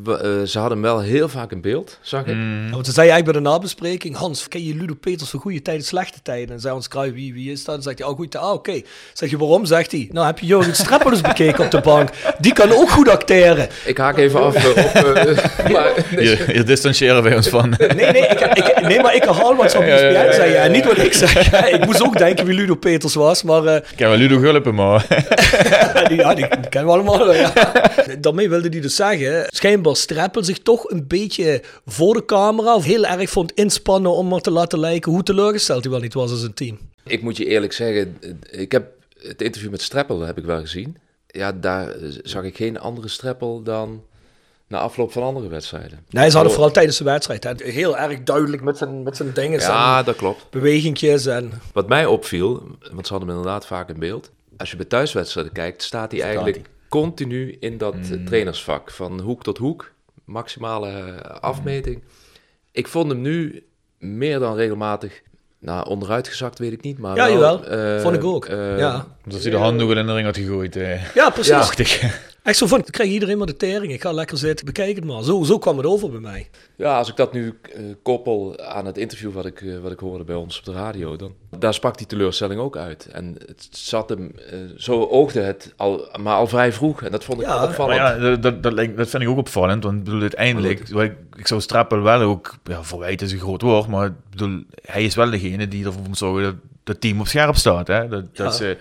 We, uh, ze hadden wel heel vaak een beeld, zag ik. Mm. Ja, want ze zei eigenlijk bij de nabespreking, Hans, ken je Ludo Peters van goede tijden, slechte tijden? En zei ons Kruij, wie, wie is dat? Dan zegt hij, oh goed, ah oké. Okay. Zeg je, waarom? Zegt hij, nou heb je Jurgen Streppel eens bekeken op de bank. Die kan ook goed acteren. Ik haak even af uh, op... *laughs* Uh, maar, *laughs* je, je distancieren wij ons van. nee, nee, ik, ik, nee, maar ik herhaal wat ze op ESPN ja, zei, en niet wat ik zeg. ik moest ook denken wie Ludo Peters was, maar... Uh, ik ken wel Ludo Gulpen, maar... *laughs* die, ja, die, die kennen we allemaal, ja. Daarmee wilde hij dus zeggen, schijnbaar Streppel zich toch een beetje voor de camera of heel erg vond inspannen om maar te laten lijken hoe teleurgesteld hij wel niet was als een team. Ik moet je eerlijk zeggen, ik heb het interview met Streppel heb ik wel gezien. Ja, daar zag ik geen andere Streppel dan na afloop van andere wedstrijden. Nee, ze hadden vooral tijdens de wedstrijd hè, heel erg duidelijk met zijn, met zijn dingen. Ja, dat klopt. Bewegingjes en... Wat mij opviel, want ze hadden hem inderdaad vaak in beeld. Als je bij thuiswedstrijden kijkt, staat hij eigenlijk continu in dat mm. trainersvak. Van hoek tot hoek maximale eh, afmeting. Ik vond hem nu meer dan regelmatig nou, onderuitgezakt weet ik niet, maar Ja, wel, jawel. Uh, vond ik ook, uh, ja. Dat hij de handdoek in de ring had gegooid. Uh. Ja, precies. Ja. *laughs* Echt zo van, ik krijg iedereen maar de tering. Ik ga lekker zitten, bekijk het maar. Zo, zo kwam het over bij mij. Ja, als ik dat nu uh, koppel aan het interview wat ik, uh, wat ik hoorde bij ons op de radio, dan daar sprak die teleurstelling ook uit. En het zat hem, uh, zo oogde het al, maar al vrij vroeg. En dat vond ik ja, opvallend. Ja, dat, dat, dat, dat, vind ik ook opvallend. Want bedoel, uiteindelijk, ik, ik zou Strappel wel ook, ja, verwijt is een groot woord, maar bedoel, hij is wel degene die ervoor moet zorgen dat het team op scherp staat. Hè? Dat, ja. dat ze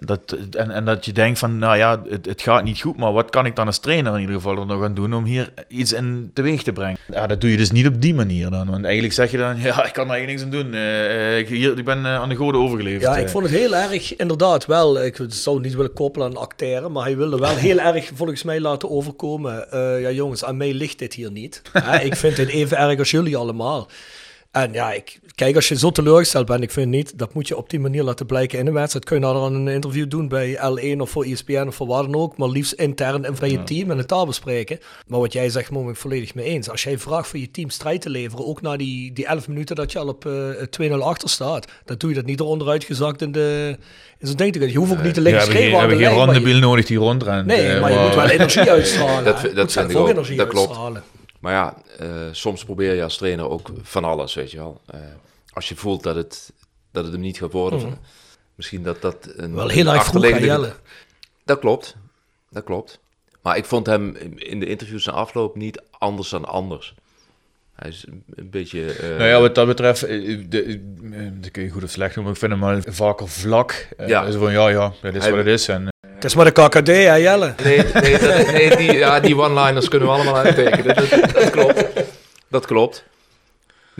dat, en, en dat je denkt van, nou ja, het, het, gaat niet goed, maar wat kan ik dan als trainer in ieder geval er nog aan doen om hier iets in teweeg te brengen? Ja, dat doe je dus niet op die manier dan. Want eigenlijk zeg je dan, *laughs* ja, ik kan er eigenlijk niks aan doen. Uh, ik, hier, ik ben uh, aan de goden overgeleverd. Ja, ik vond het heel erg, inderdaad wel, ik zou niet willen koppelen aan acteren, maar hij wilde wel *laughs* heel erg volgens mij laten overkomen. Uh, ja jongens, aan mij ligt dit hier niet. *laughs* ik vind dit even erg als jullie allemaal. En ja, ik, kijk, als je zo teleurgesteld bent, ik vind niet, dat moet je op die manier laten blijken in een wedstrijd. Kun je nou dan een interview doen bij L1 of voor ESPN of voor waar dan ook, maar liefst intern en van je team en het taal bespreken. Maar wat jij zegt, ik volledig mee eens. Als jij vraagt voor je team strijd te leveren, ook na die, die 11 minuten dat je al op uh, 2-0 achter staat, dan doe je dat niet eronder uitgezakt in de... In zo'n ding je hoeft ook niet te liggen schreeuwen. We hebben geen rondebiel nodig die rondrent. Nee, maar je moet wel energie *laughs* uitstralen. dat, dat, dat, vind ik ook. Dat klopt. Uitstralen. Maar ja, uh, soms probeer je als trainer ook van alles, weet je wel. Uh, als je voelt dat het, dat het hem niet gaat worden. Mm. Misschien dat dat een Wel heel erg vroeg Dat klopt, dat klopt. Maar ik vond hem in de interviews en afloop niet anders dan anders. Hij is een beetje... Uh... Nou ja, wat dat betreft, de, dat kun je goed of slecht noemen, ik vind hem wel vaker vlak. Ja. Zo van, ja, ja, dat is hij, wat het is. En, het is maar de KKD, hè Jelle? Nee, nee, dat, nee die, ja, die one-liners kunnen we allemaal uittekenen. Dat, dat, klopt. Dat klopt.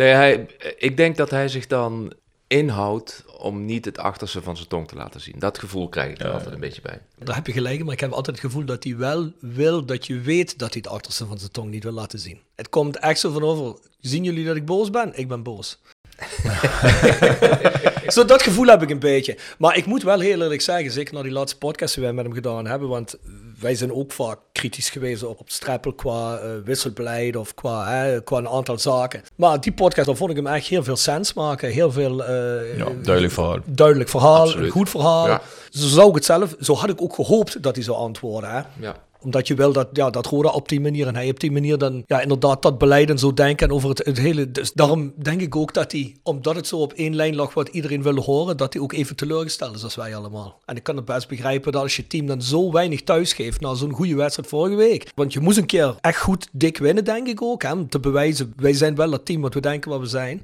Nee, hij, ik denk dat hij zich dan inhoud om niet het achterste van zijn tong te laten zien. Dat gevoel krijg ik er altijd een beetje bij. Daar heb je gelijk in, maar ik heb altijd het gevoel dat hij wel wil dat je weet dat hij het achterste van zijn tong niet wil laten zien. Het komt echt zo van over, zien jullie dat ik boos ben? Ik ben boos. *laughs* *laughs* Zo dat gevoel heb ik een beetje. Maar ik moet wel heel eerlijk zeggen, zeker na die laatste podcast die wij met hem gedaan hebben, want wij zijn ook vaak kritisch geweest op, op Streppel qua uh, wisselbeleid of qua, hè, qua een aantal zaken. Maar die podcast, daar vond ik hem echt heel veel sens maken. Heel veel... Uh, ja, duidelijk verhaal. Duidelijk verhaal, een goed verhaal. Ja. Zo zou ik het zelf, zo had ik ook gehoopt dat hij zou antwoorden. Hè? Ja omdat je wil dat, ja, dat Roda op die manier en hij op die manier dan ja, inderdaad dat beleid en zo denken en over het, het hele. Dus daarom denk ik ook dat hij, omdat het zo op één lijn lag wat iedereen wil horen, dat hij ook even teleurgesteld is als wij allemaal. En ik kan het best begrijpen dat als je team dan zo weinig thuis geeft na zo'n goede wedstrijd vorige week. Want je moest een keer echt goed dik winnen, denk ik ook. Hè, om te bewijzen, wij zijn wel dat team wat we denken wat we zijn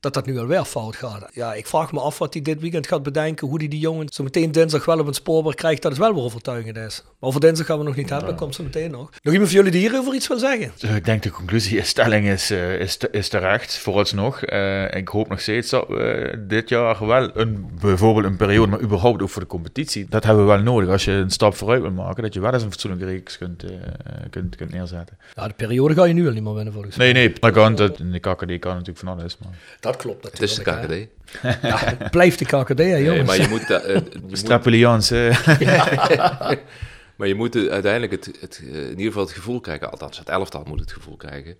dat dat nu alweer fout gaat. Ja, ik vraag me af wat hij dit weekend gaat bedenken. Hoe hij die jongens zo meteen dinsdag wel op een spoorbaar krijgt. Dat het wel weer overtuigend is. Maar over dinsdag gaan we nog niet hebben. Dat komt zo meteen nog. Nog iemand van jullie die hierover iets wil zeggen? Dus ik denk de conclusie, *laughs* stelling is, uh, is, is terecht. Vooralsnog. Uh, ik hoop nog steeds dat we dit jaar wel een, bijvoorbeeld een periode, maar überhaupt ook voor de competitie. Dat hebben we wel nodig. Als je een stap vooruit wil maken, dat je wel eens een fatsoenlijke reeks kunt, uh, kunt, kunt neerzetten. Ja, de periode ga je nu al niet meer winnen volgens mij. Nee, nee. Dat kan, dat, in de KKD kan natuurlijk van alles. Maar... Dat klopt natuurlijk. Het is de KKD. Ja, het blijft de KKD, hè, jongens. Nee, maar je moet... Uh, *laughs* *laughs* maar je moet uiteindelijk het, het, in ieder geval het gevoel krijgen, althans het elftal moet het gevoel krijgen,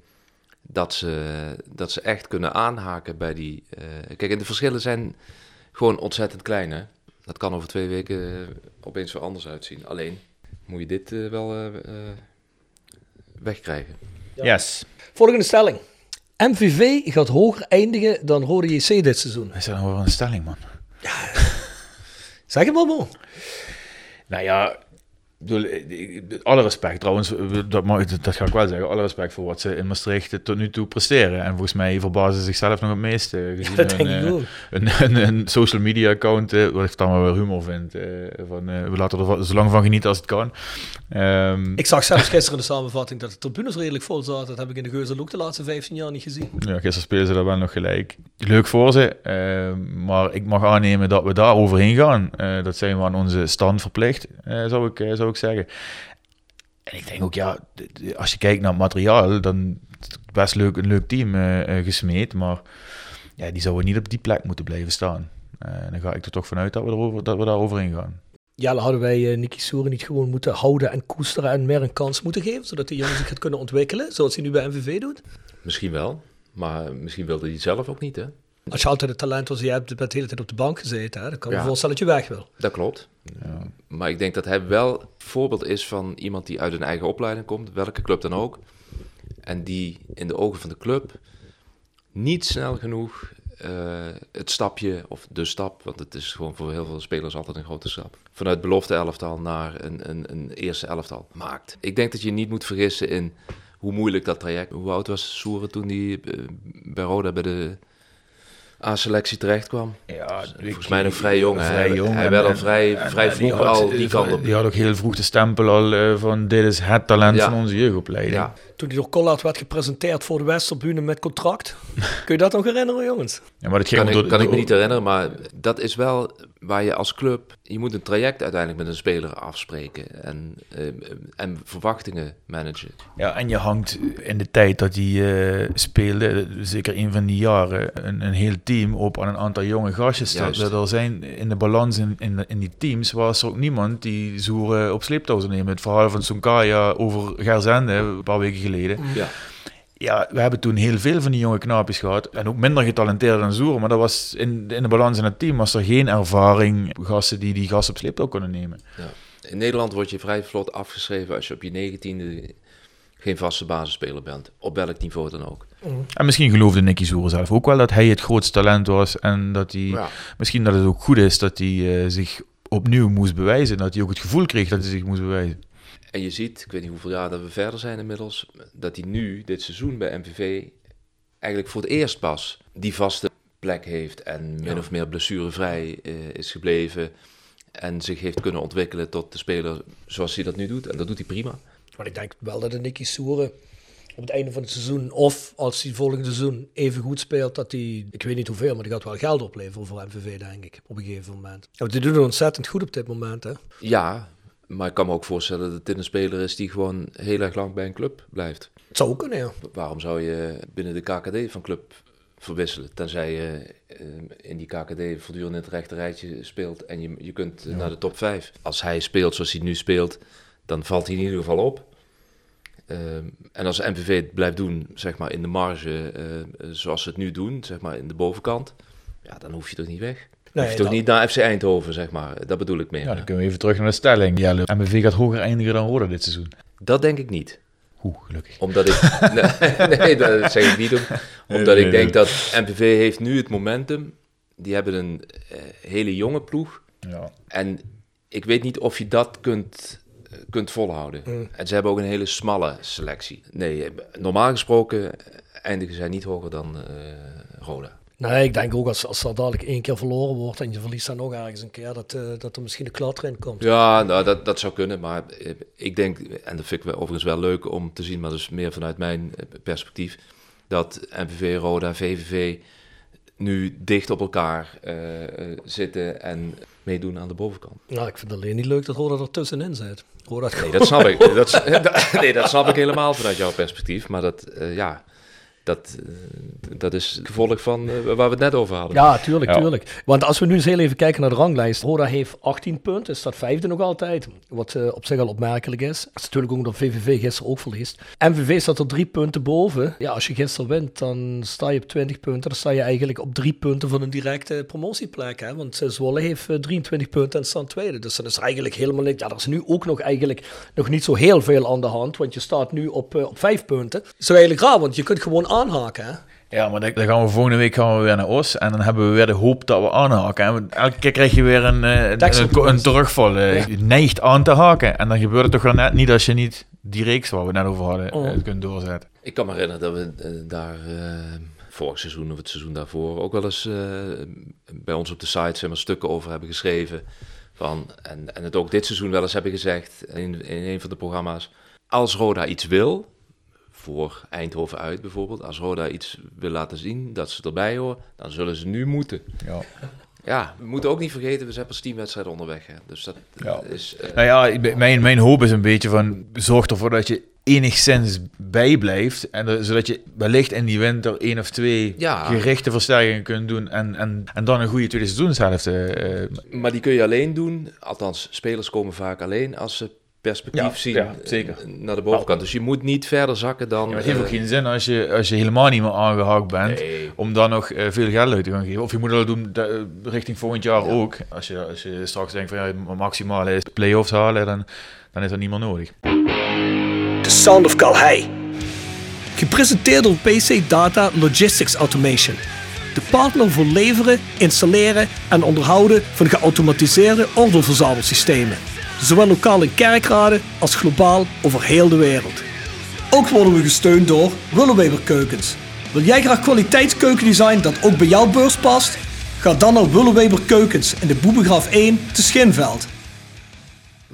dat ze, dat ze echt kunnen aanhaken bij die... Uh, kijk, en de verschillen zijn gewoon ontzettend klein, hè. Dat kan over twee weken opeens weer anders uitzien. Alleen moet je dit uh, wel wegkrijgen. Yes. Volgende stelling. MVV gaat hoger eindigen dan Rode JC dit seizoen. Is dat nou wel een stelling, man? Ja. zeg het maar, man. Nou ja, bedoel, alle respect trouwens, dat, dat ga ik wel zeggen, alle respect voor wat ze in Maastricht tot nu toe presteren. En volgens mij verbazen ze zichzelf nog het meeste. Gezien dat denk ik ook. Een, *laughs* een, een, social media account, eh, wat ik dan wel weer humor vind. Eh, van, uh, we laten er zo lang van genieten als het kan. Um, ik zag zelfs gisteren de samenvatting dat de tribunes redelijk vol zaten. Dat heb ik in de Geuzel ook de laatste 15 jaar niet gezien. Ja, gisteren spelen ze daar wel nog gelijk. Leuk voor ze, uh, maar ik mag aannemen dat we daar overheen gaan. Uh, dat zijn we aan onze stand verplicht, zou, ik, zou ik zeggen. En ik denk ook, ja, als je kijkt naar het materiaal, dan best leuk, een leuk team gesmeed, maar ja, die zouden niet op die plek moeten blijven staan. En dan ga ik er toch vanuit dat we, erover, dat we daar overheen gaan. Ja, dan hadden wij uh, Nicky Soeren niet gewoon moeten houden en koesteren en meer een kans moeten geven, zodat de jongen zich gaat kunnen ontwikkelen, zoals hij nu bij MVV doet? Misschien wel, maar misschien wilde hij zelf ook niet, hè? Als je altijd het talent was, je hebt de hele tijd op de bank gezeten, hè? dan kan je ja, voorstellen dat je weg wil. Dat klopt. Ja. Maar ik denk dat hij wel voorbeeld is van iemand die uit een eigen opleiding komt, welke club dan ook. En die in de ogen van de club niet snel genoeg uh, het stapje, of de stap, want het is gewoon voor heel veel spelers altijd een grote stap, vanuit belofte elftal naar een, een, een eerste elftal maakt. Ik denk dat je niet moet vergissen in hoe moeilijk dat traject. Hoe oud was Soeren toen hij uh, bij Roda bij de A-selectie terecht kwam. Ja, volgens mij nog vrij jong. Vrij jong hij werd al vrij, vrij vroeg die al die kant op. Die had ook heel vroeg de stempel al uh, van dit is het talent ja. van onze jeugdopleiding. Ja. Toen hij door Collard werd gepresenteerd voor de Westerbune met contract. *laughs* Kun je dat nog herinneren, jongens? Ja, maar dat kan, ik, door, kan ik me niet herinneren, maar dat is wel waar je als club... Je moet een traject uiteindelijk met een speler afspreken en, uh, en verwachtingen managen. Ja, en je hangt in de tijd dat hij uh, speelde, zeker een van die jaren, een, een heel team op aan een aantal jonge gastjes. Dat er zijn in de balans in, in, in, die teams was er ook niemand die Zoeren op sleeptouw zou nemen. Het verhaal van Sunkaya over Gerzende, een paar weken geleden. Ja ja, we hebben toen heel veel van die jonge knaapjes gehad. En ook minder getalenteerd dan Zoer. Maar dat was in, in de balans in het team was er geen ervaring. Gasten die die gasten op sleeptouw kunnen nemen. Ja. In Nederland word je vrij vlot afgeschreven als je op je negentiende geen vaste basisspeler bent. Op welk niveau dan ook. Mm. En misschien geloofde Nicky Zoer zelf ook wel dat hij het grootste talent was. En dat hij, misschien dat het ook goed is dat hij uh, zich opnieuw moest bewijzen. Dat hij ook het gevoel kreeg dat hij zich moest bewijzen. En je ziet, ik weet niet hoeveel jaar dat we verder zijn inmiddels, dat hij nu, dit seizoen bij MVV, eigenlijk voor het eerst pas die vaste plek heeft en min of meer blessurevrij uh, is gebleven en zich heeft kunnen ontwikkelen tot de speler zoals hij dat nu doet. En dat doet hij prima. Maar ik denk wel dat de Nicky Soeren op het einde van het seizoen. Of als hij volgende seizoen even goed speelt, dat hij, ik weet niet hoeveel, maar die gaat wel geld opleveren voor MVV, denk ik, op een gegeven moment. Ja, die doen het ontzettend goed op dit moment, hè? Ja, maar ik kan me ook voorstellen dat dit een speler is die gewoon heel erg lang bij een club blijft. Het zou ook kunnen, ja. Waarom zou je binnen de KKD van club verwisselen? Tenzij je eh, in die KKD voortdurend in het rechte rijtje speelt en je, je kunt eh, naar de top 5. Als hij speelt zoals hij nu speelt, dan valt hij in ieder geval op. Ehm, en als MVV het blijft doen, zeg maar in de marge eh, zoals ze het nu doen, zeg maar in de bovenkant, ja, dan hoef je toch niet weg. Nee, je toch dat- niet naar FC Eindhoven, zeg maar. Dat bedoel ik meer. Ja, dan kunnen we even terug naar de stelling. Jelle, MVV gaat hoger eindigen dan Roda dit seizoen. Dat denk ik niet. Oeh, gelukkig. Omdat ik. *laughs* nee, nee, dat zeg ik niet. Om, omdat nee, ik denk dat MPV heeft nu het momentum. Die hebben een eh, hele jonge ploeg. Ja. En ik weet niet of je dat kunt, eh, kunt volhouden. Mm. En ze hebben ook een hele smalle selectie. Nee, normaal gesproken eh, eindigen zij niet hoger dan eh Roda. Nee, ik denk ook als, als dat dadelijk één keer verloren wordt en je verliest dan nog ergens een keer, dat, eh, dat er misschien een klatter in komt. Ja, nou, dat, dat zou kunnen. Maar eh, ik denk, en dat vind ik overigens wel leuk om te zien, maar dat is meer vanuit mijn eh, perspectief, dat MVV, Roda, VVV nu dicht op elkaar zitten en meedoen aan de bovenkant. Nou, ik vind het alleen niet leuk dat Roda er tussenin zit. Roda Nee, *laughs* dat snap ik. Dat, *laughs* nee, dat snap ik helemaal vanuit jouw perspectief. Maar dat, ja, dat, eh, dat is het gevolg van eh, waar we het net over hadden. Ja, tuurlijk, Ja. tuurlijk. Want als we nu eens heel even kijken naar de ranglijst. Roda heeft 18 punten, staat vijfde nog altijd. Wat eh, op zich al opmerkelijk is. Dat is natuurlijk ook omdat VVV gisteren ook verliest. MVV staat er drie punten boven. Ja, als je gisteren wint, dan sta je op 20 punten. Dan sta je eigenlijk op drie punten van een directe promotieplek. Hè? Want Zwolle heeft eh, 23 punten en staat tweede. Dus dat is eigenlijk helemaal niks. Ja, er is nu ook nog eigenlijk nog niet zo heel veel aan de hand. Want je staat nu op, op vijf punten. Dat is eigenlijk raar, want je kunt gewoon aanhaken. Ja, maar dan, dan gaan we volgende week gaan we weer naar Os. En dan hebben we weer de hoop dat we aanhaken. En elke keer krijg je weer een, eh, een, een, terugval. eh. Je neigt aan te haken. En dan gebeurt het toch wel net niet als je niet die reeks waar we het net over hadden Oh. eh, kunt doorzetten. Ik kan me herinneren dat we daar eh, vorig seizoen of het seizoen daarvoor ook wel eens eh, bij ons op de site zeg maar, stukken over hebben geschreven. Van, en, en het ook dit seizoen wel eens hebben gezegd in, in een van de programma's. Als Roda iets wil, voor Eindhoven uit bijvoorbeeld, als Roda iets wil laten zien dat ze erbij horen, dan zullen ze nu moeten. Ja. Ja, we moeten ook niet vergeten, we zijn pas tien wedstrijden onderweg. Hè. Dus dat Ja. is... eh, Nou ja, mijn, mijn hoop is een beetje van... Zorg ervoor dat je enigszins bijblijft. En er- zodat je wellicht in die winter één of twee Ja. gerichte versterkingen kunt doen. En, en, en dan een goede tweede seizoenshelft. eh, eh, Maar die kun je alleen doen. Althans, spelers komen vaak alleen als ze perspectief Ja, zien ja, zeker. naar de bovenkant. Dus je moet niet verder zakken dan. Ja, het heeft ook eh, geen zin als je, als je helemaal niet meer aangehaakt bent, Nee. om dan nog eh, veel geld uit te gaan geven. Of je moet dat doen eh, richting volgend jaar ook. Als je, als je straks denkt van ja, het maximale is play-offs halen, dan, dan is dat niet meer nodig. The Sound of Calhei. Gepresenteerd door PC Data Logistics Automation. De partner voor leveren, installeren en onderhouden van geautomatiseerde ordeelverzamelsystemen. Zowel lokaal in kerkraden als globaal over heel de wereld. Ook worden we gesteund door Willeweber Keukens. Wil jij graag kwaliteitskeukendesign dat ook bij jouw beurs past? Ga dan naar Willeweber Keukens in de Boebegraaf 1 te Schinveld.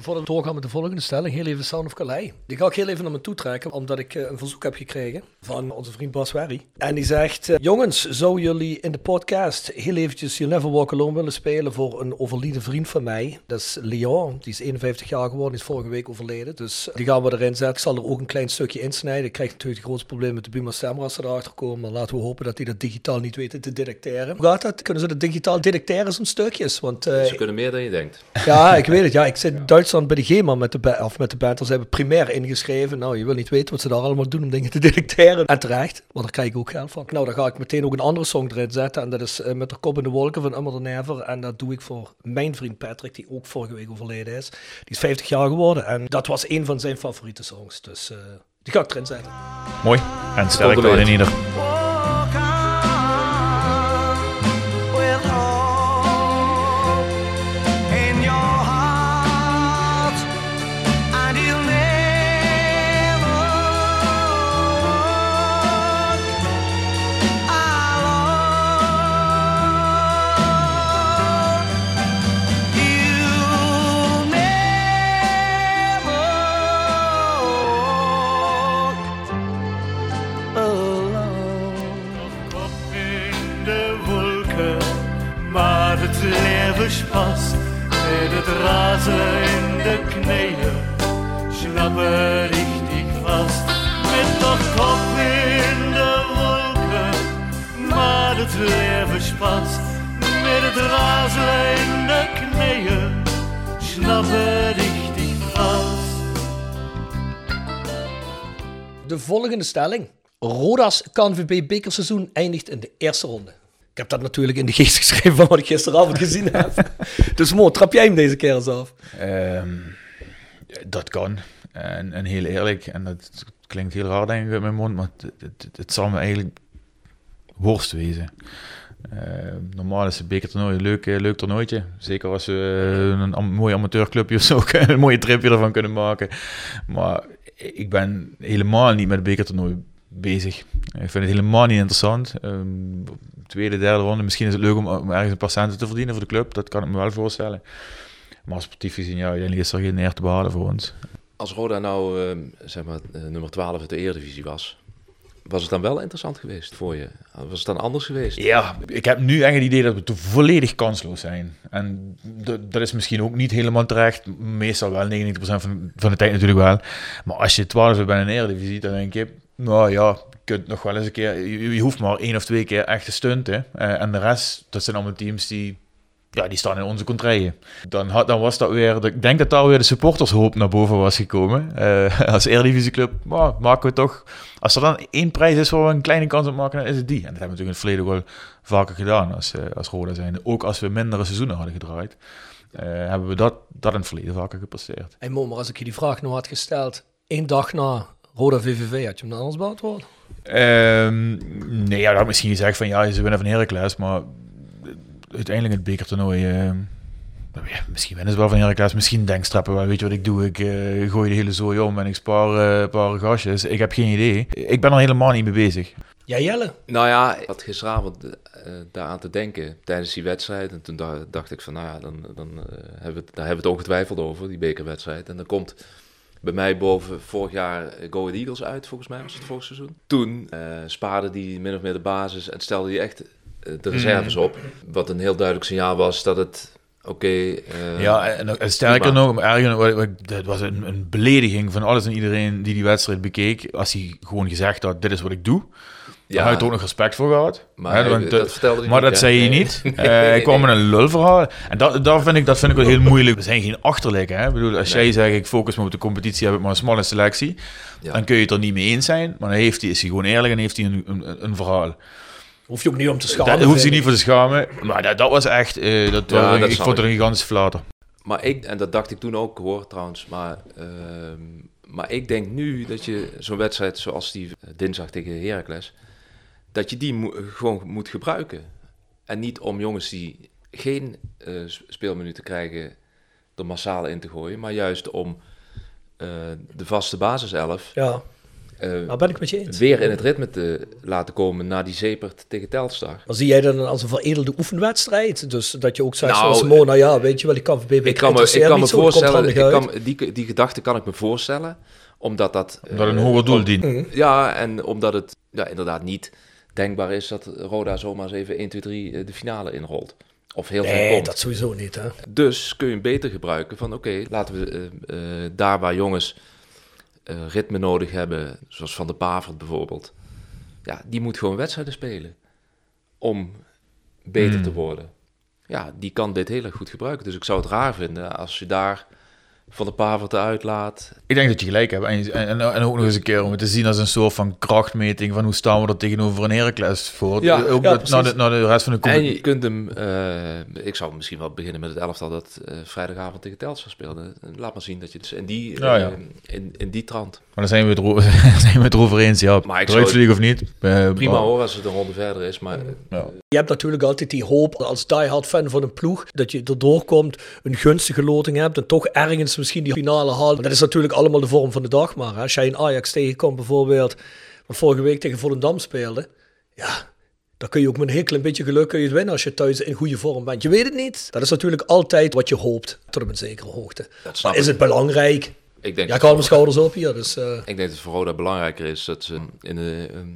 Voordat we doorgaan met de volgende stelling, heel even Sound of Calais. Die ga ik heel even naar me toe trekken, omdat ik eh, een verzoek heb gekregen van onze vriend Bas Werry. En die zegt, eh, jongens, zou jullie in de podcast heel eventjes You Never Walk Alone willen spelen voor een overleden vriend van mij? Dat is Leon, die is 51 jaar geworden, die is vorige week overleden. Dus eh, die gaan we erin zetten. Ik zal er ook een klein stukje insnijden. Ik krijg natuurlijk het grootste probleem met de Buma Stemra als ze erachter komen. Maar laten we hopen dat die dat digitaal niet weten te detecteren. Hoe gaat dat? Kunnen ze dat digitaal detecteren, zo'n stukjes? Want Ze kunnen meer dan je denkt. ja, ik weet het. Ja, ik zit in Duitsland bij de GEMA met de, of met de band. Ze hebben primair ingeschreven. Nou, je wil niet weten wat ze daar allemaal doen om dingen te *laughs* detecteren. En terecht, want daar krijg ik ook geld van. Nou, dan ga ik meteen ook een andere song erin zetten. En dat is eh, met de kop in de wolken van Ummer de Never. En dat doe ik voor mijn vriend Patrick, die ook vorige week overleden is. Die is 50 jaar geworden. En dat was een van zijn favoriete songs. Dus eh, die ga ik erin zetten. Mooi. En sterk er in ieder. Het razen in de knieën, schnappen richtig vast. Met nog kop in de wolken, maar het leven spaßt. Met het razen in de knieën, schnappen richtig vast. De volgende stelling. Roda's KNVB bekerseizoen eindigt in de eerste ronde. Ik heb dat natuurlijk in de geest geschreven van wat ik gisteravond gezien heb. Dus Mo, trap jij hem deze keer eens af? Ehm, dat kan. En, en heel eerlijk, en dat klinkt heel raar denk ik uit mijn mond, maar het, het, het zal me eigenlijk worst wezen. Ehm, normaal is een bekertoernooi een leuk, eh, leuk toernooitje. Zeker als we eh, een am- mooi amateurclubje of zo *laughs* een mooie tripje ervan kunnen maken. Maar ik ben helemaal niet met het bekertoernooi bezig. Ik vind het helemaal niet interessant. Ehm, tweede, derde ronde, misschien is het leuk om, om ergens een paar centen te verdienen voor de club. Dat kan ik me wel voorstellen. Maar sportief gezien, ja, uiteindelijk is er geen eer te behalen voor ons. Als Roda nou eh, zeg maar, eh, nummer 12 uit de Eredivisie was, was het dan wel interessant geweest voor je? Was het dan anders geweest? Ja, ik heb nu echt het idee dat we te volledig kansloos zijn. En dat is misschien ook niet helemaal terecht. Meestal wel, 99% van, van de tijd natuurlijk wel. Maar als je 12 bent in de Eredivisie, dan denk je... Nou ja, je kunt nog wel eens een keer... Je, je hoeft maar één of twee keer echt te stunten. Eh, en de rest, dat zijn allemaal teams die... Ja, die staan in onze contraien. Dan, dan was dat weer... Ik denk dat daar weer de supportershoop naar boven was gekomen. Eh, *laughs* als Eredivisieclub, maar maken we toch... Als er dan één prijs is waar we een kleine kans op maken, dan is het die. En dat hebben we natuurlijk in het verleden wel vaker gedaan als, eh, als Roda zijnde. Ook als we mindere seizoenen hadden gedraaid, hebben we dat, dat in het verleden vaker gepasseerd. Hey Mo, maar als ik je die vraag nou had gesteld, één dag na Roda VVV, had je hem dan anders beantwoord? Ehm, nee, ja, dat had ik misschien gezegd van ja, ze winnen van Heracles, maar uiteindelijk het bekertoernooi... eh, nou ja, misschien winnen ze wel van Heracles, misschien denkstrappen wel. Weet je wat ik doe? Ik eh, gooi de hele zooi om en ik spaar eh, een paar gastjes. Ik heb geen idee. Ik ben er helemaal niet mee bezig. Ja, Jelle? Nou ja, ik had gisteravond eh, daaraan te denken tijdens die wedstrijd. En toen da- dacht ik van, nou ja, dan, dan hebben we het, daar hebben we het ongetwijfeld over, die bekerwedstrijd. En dan komt bij mij boven vorig jaar Go Ahead Eagles uit, volgens mij was het vorig seizoen. Toen eh spaarde die min of meer de basis en stelde hij echt eh, de reserves op. Wat een heel duidelijk signaal was dat het, oké... eh, Ja, en, en sterker prima. nog, erger, dat was een, een belediging van alles en iedereen die die wedstrijd bekeek. Als hij gewoon gezegd had, dit is wat ik doe. Ja. Daar had je er ook nog respect voor gehad. Maar Hè, hij- want, dat eh, vertelde hij Maar niet, dat zei je Nee. niet. *laughs* Nee, Eh, nee, ik kwam met een lulverhaal. En dat, dat, vind ik, dat vind ik wel heel moeilijk. We zijn geen achterlijken. Hè? Ik bedoel, als Nee. jij zegt, ik focus me op de competitie, heb ik maar een smalle selectie. Ja. Dan kun je het er niet mee eens zijn. Maar dan heeft hij, is hij gewoon eerlijk en heeft hij een, een, een verhaal. Hoef je ook niet om te schamen. Daar hoeft hij niet voor te schamen. Maar dat, dat was echt, eh, dat Ja, was- dat ik vond het ik. een gigantische flater. Maar ik, en dat dacht ik toen ook hoor trouwens, maar, ehm, maar ik denk nu dat je zo'n wedstrijd zoals die dinsdag tegen Heracles, dat je die mo- gewoon moet gebruiken. En niet om jongens die geen eh, s- speelminuten krijgen er massaal in te gooien, maar juist om eh, de vaste basiself Ja, eh, daar ben ik met je eens. weer in het ritme te laten komen na die zepert tegen Telstar. Maar zie jij dat dan als een veredelde oefenwedstrijd? Dus dat je ook zegt Nou, zoals Mo, nou ja, weet je wel, die KVB Ik kan me, ik kan me voorstellen, ik kan, die, die gedachte kan ik me voorstellen, omdat dat... Dat een eh, hoger doel dient. Ja, en omdat het ja, inderdaad niet denkbaar is dat Roda zomaar eens even 1, 2, 3 de finale inrolt. Of heel Nee, komt. dat sowieso niet, hè. Dus kun je hem beter gebruiken van oké, laten we eh, eh, daar waar jongens eh, ritme nodig hebben, zoals Van de Pavert bijvoorbeeld. Ja, die moet gewoon wedstrijden spelen om beter Hmm. te worden. Ja, die kan dit heel erg goed gebruiken. Dus ik zou het raar vinden als je daar Van de Pavert eruit laat. Ik denk dat je gelijk hebt. En, en, en ook nog eens een keer om het te zien als een soort van krachtmeting van hoe staan we er tegenover een Heracles voor. Ja, ook ja, dat- naar, de, naar de rest van de En competitie. je kunt hem, eh, ik zou misschien wel beginnen met het elftal dat eh, vrijdagavond tegen Telstar speelde. Laat maar zien dat je dus in die, Ja, ja. eh, in, in die trant. Maar dan zijn we het, erover, *laughs* zijn we het erover eens. Ja, Maar ik zou- of niet. Eh, Prima maar- hoor, als het een ronde verder is. Maar Ja. Je hebt natuurlijk altijd die hoop als diehard fan van een ploeg dat je erdoor komt, een gunstige loting hebt en toch ergens misschien die finale haalt. Maar dat is natuurlijk allemaal de vorm van de dag maar. Als jij een Ajax tegenkomt bijvoorbeeld, wat vorige week tegen Volendam speelde, ja, dan kun je ook met een heel klein beetje geluk kun je het winnen als je thuis in goede vorm bent. Je weet het niet. Dat is natuurlijk altijd wat je hoopt, tot op een zekere hoogte. Maar is het belangrijk? Ik denk, Ja, ik haal mijn schouders op hier, dus... eh, ik denk dat het voor Roda belangrijker is dat ze in de, ehm,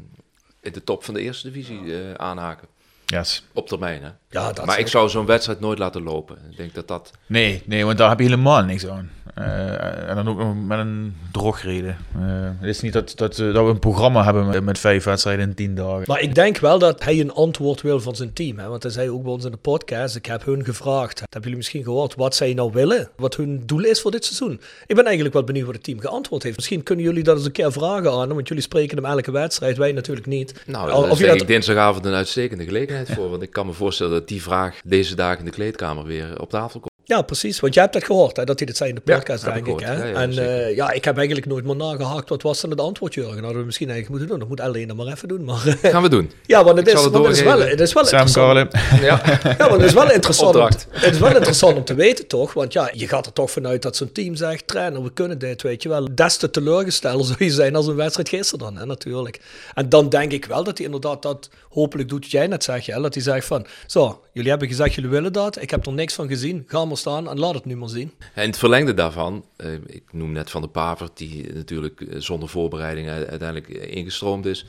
in de top van de eerste divisie eh, aanhaken. Yes. Op termijn, hè? Ja, dat maar ik zou zo'n wedstrijd nooit laten lopen. Ik denk dat dat... Nee, nee, want daar heb je helemaal niks aan. Eh, en dan ook nog met een drogreden. Eh, het is niet dat, dat, eh, dat we een programma hebben met, met vijf wedstrijden in tien dagen. Maar ik denk wel dat hij een antwoord wil van zijn team. Hè? Want hij zei ook bij ons in de podcast, ik heb hun gevraagd, dat hebben jullie misschien gehoord, wat zij nou willen. Wat hun doel is voor dit seizoen. Ik ben eigenlijk wel benieuwd wat het team geantwoord heeft. Misschien kunnen jullie dat eens een keer vragen aan hem, want jullie spreken hem elke wedstrijd, wij natuurlijk niet. Nou, daar is ik dinsdagavond een uitstekende gelegenheid voor. Want ik kan me voorstellen dat die vraag deze dagen in de kleedkamer weer op tafel komt. Ja, precies. Want jij hebt dat gehoord, hè, dat hij dat zei in de podcast, denk ik. Hè? Ja, ja, en eh, ja, ik heb eigenlijk nooit meer nagehakt wat was dan het antwoord, Jurgen. Dat hadden we misschien eigenlijk moeten doen. Dat moet alleen dan maar even doen. Maar, eh, Gaan we doen. *laughs* ja, want het Ik is, het want het is wel, het is wel Sam interessant. Carlin. *laughs* Ja, Ja, maar het is wel interessant. Om, het is wel interessant om te weten, toch? Want ja, je gaat er toch vanuit dat zo'n team zegt: trainer, we kunnen dit, weet je wel. Des te teleurgesteld zou je zijn als een wedstrijd gisteren dan, hè, natuurlijk. En dan denk ik wel dat hij inderdaad dat hopelijk doet, wat jij net zegt, ja, dat hij zegt van: zo, jullie hebben gezegd, jullie willen dat. Ik heb er niks van gezien. Ga maar staan en laat het nu maar zien. En het verlengde daarvan, eh, ik noem net Van de Pavert, die natuurlijk eh, zonder voorbereiding uiteindelijk eh, ingestroomd is.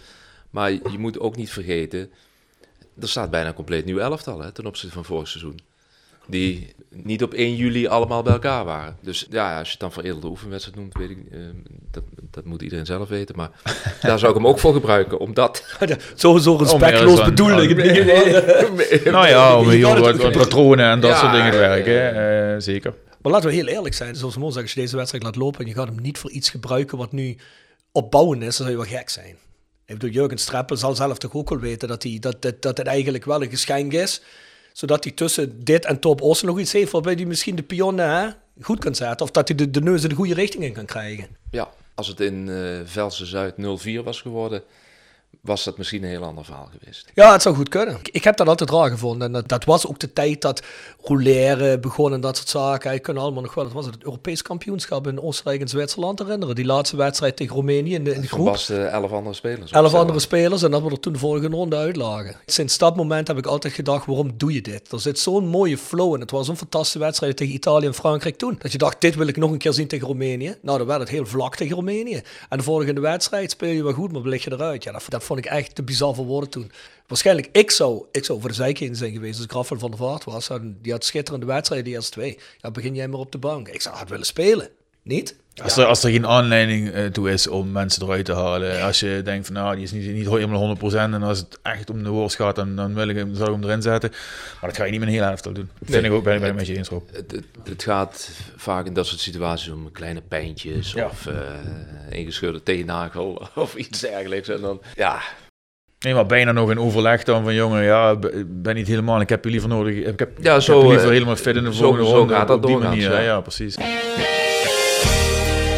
Maar je moet ook niet vergeten, er staat bijna een compleet nieuw elftal hè, ten opzichte van vorig seizoen. Die niet op 1 juli allemaal bij elkaar waren. Dus ja, als je het dan veredelde oefenwedstrijd noemt, weet ik, eh, dat, dat moet iedereen zelf weten. Maar *laughs* daar zou ik hem ook voor gebruiken, omdat... *laughs* Sowieso respectloos *laughs* Nee, nee. Nou ja, om Je heel wat, patronen en dat Ja, soort dingen werken. eh, zeker. Maar laten we heel eerlijk zijn. Zoals Mo zegt, als je deze wedstrijd laat lopen en je gaat hem niet voor iets gebruiken wat nu opbouwend is, dan zou je wel gek zijn. Ik bedoel, Jurgen Streppel zal zelf toch ook wel weten dat, hij, dat, dat, dat het eigenlijk wel een geschenk is. Zodat hij tussen dit en Top Oosten nog iets heeft waarbij hij misschien de pionnen hè, goed kan zetten. Of dat hij de, de neus in de goede richting in kan krijgen. Ja, als het in eh Velsen Zuid 0-4 was geworden, was dat misschien een heel ander verhaal geweest. Ja, het zou goed kunnen. Ik, ik heb dat altijd raar gevonden. En dat, dat was ook de tijd dat rouleren begon en dat soort zaken. Ik kan allemaal nog wel, dat was het Europees kampioenschap in Oostenrijk en Zwitserland herinneren. Die laatste wedstrijd tegen Roemenië in de, in de Van groep. Basten elf andere spelers. Elf andere spelers en dat we er toen de volgende ronde uitlagen. Sinds dat moment heb ik altijd gedacht, waarom doe je dit? Er zit zo'n mooie flow in. Het was een fantastische wedstrijd tegen Italië en Frankrijk toen. Dat je dacht, dit wil ik nog een keer zien tegen Roemenië. Nou, dan werd het heel vlak tegen Roemenië. En de volgende wedstrijd speel je wel goed, maar lig je eruit. Ja, dat, dat vond ik echt te bizar voor woorden toen. Waarschijnlijk, ik zou, ik zou voor de zijkant zijn geweest als ik van der Vaart was. Die had schitterende wedstrijden, die eerste twee. Ja, begin jij maar op de bank. Ik zou had willen spelen. Niet? Als, er, als er geen aanleiding eh, toe is om mensen eruit te halen. Als je denkt van nou, die is niet, niet helemaal 100%. En als het echt om de worst gaat, dan, dan wil ik hem, zal ik hem erin zetten. Maar dat ga je niet met een hele elftal doen. Dat vind ik ook, ik ik met je eens Rob. Het, het, het gaat vaak in dat soort situaties om kleine pijntjes Ja. of eh ingescheurde teennagel *laughs* of iets dergelijks. En dan, ja, Nee, maar bijna nog een overleg dan van jongen, ja, ik ben niet helemaal, ik heb je liever nodig. Ik heb, Ja, ik zo, heb je liever eh, helemaal fit in de zo- volgende zo ronde. gaat dat op die manier. ja. Ja, precies.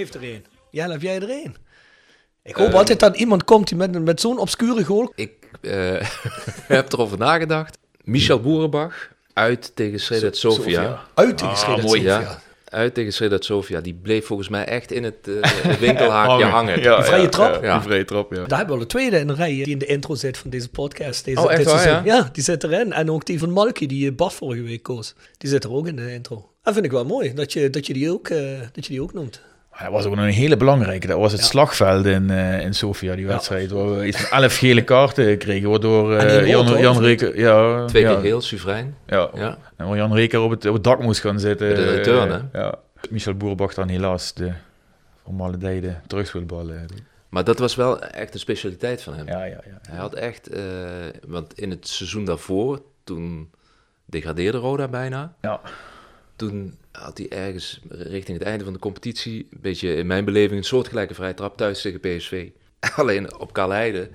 Heeft er een? Ja, heb jij er een? Ik hoop altijd dat iemand komt die met, met zo'n obscure goal. ik eh, *laughs* heb erover nagedacht. Michel Boerenbach uit tegen Sredat Sofia. Uit tegen Sredat mooi, Sofia. ja. Uit tegen Sredat Sofia. Die bleef volgens mij echt in het, eh, *laughs* winkelhaakje hangen. Ja, Die vrije ja, trap? Ja, Ja. die vrije trap, ja. Daar hebben we al de tweede in de rij die in de intro zit van deze podcast. Deze, Oh, echt waar, ja? Ja, die zit erin. En ook die van Malky, die eh, Bas vorige week koos. Die zit er ook in de intro. Dat vind ik wel mooi, dat je, dat je, die, ook, eh, dat je die ook noemt. Maar Dat was ook nog een hele belangrijke. Dat was het Ja. slagveld in, eh, in Sofia, die wedstrijd. Waar we iets van elf gele kaarten kregen. Waardoor eh, Jan? Reker... Ja, Twee ja, keer heel soeverein. Ja. Ja. En waar Jan Reker op het, op het dak moest gaan zitten. Met de return, hè? Ja. Michel Boerbach dan helaas de formale tijden terugspeelballen. Maar dat was wel echt een specialiteit van hem. Ja, ja, ja. Hij had echt, eh, want in het seizoen daarvoor, toen degradeerde Roda bijna. Ja. Toen had hij ergens richting het einde van de competitie, een beetje in mijn beleving, een soortgelijke vrije trap thuis tegen PSV. *laughs* Alleen op Kaleide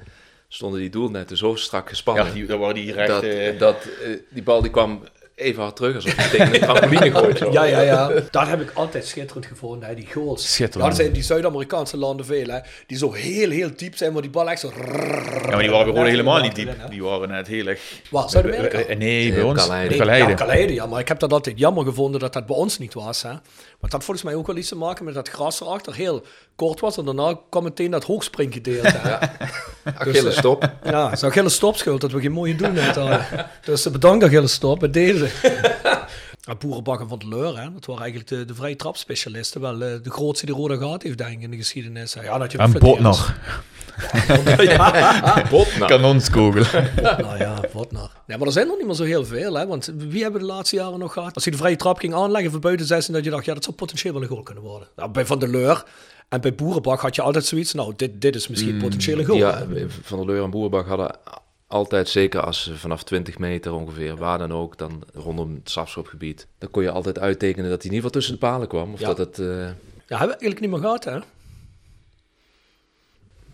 stonden die doelnetten zo strak gespannen. Ja, die, waren die recht... dat, eh, dat eh, die bal die kwam even hard terug alsof je tegen een trampoline gooit. zo. Ja, ja, ja. Daar heb ik altijd schitterend gevonden, hè, die goals. Schitterend. Dat zijn die Zuid-Amerikaanse landen veel, hè. Die zo heel, heel diep zijn, maar die bal echt zo... Ja, maar die waren gewoon helemaal niet diep. Die waren net heel erg... Waar, Zuid-Amerika? Eh, eh, Nee, bij op ons. Kaleiden. Ja, Kaleiden, ja, maar ik heb dat altijd jammer gevonden dat dat bij ons niet was. Hè. Want dat had volgens mij ook wel iets te maken met dat gras erachter heel kort was. En daarna kwam meteen dat hoogspringgedeelte. Ja. *laughs* Achilles stop. ja, het is stopschuld dat we geen mooie doen hadden. Dus eh, bedankt Achilles stop bij deze. *laughs* Ja, Boerenbakken van de Leur, hè. dat waren eigenlijk de, de vrije trapspecialisten. Wel eh, de grootste die Rode gehad heeft, denk ik, in de geschiedenis. hè. Ja, dat je En *laughs* Botnar. ja, Botna. Kanonskogel. nou ja, wat nou. Nee, maar er zijn nog niet meer zo heel veel. Hè? Want wie hebben we de laatste jaren nog gehad? Als je de vrije trap ging aanleggen voor buiten 16, dat je dacht, ja, dat zou potentieel wel een goal kunnen worden. Nou, bij Van der Leur en bij Boerenbak had je altijd zoiets, nou, dit, dit is misschien potentieel een goal. Ja, Van der Leur en Boerenbak hadden altijd, zeker als ze vanaf 20 meter ongeveer, waar dan ook, dan rondom het strafschopgebied, dan kon je altijd uittekenen dat hij in ieder geval tussen de palen kwam. Of Ja. dat het... eh, Ja, hebben we eigenlijk niet meer gehad, hè?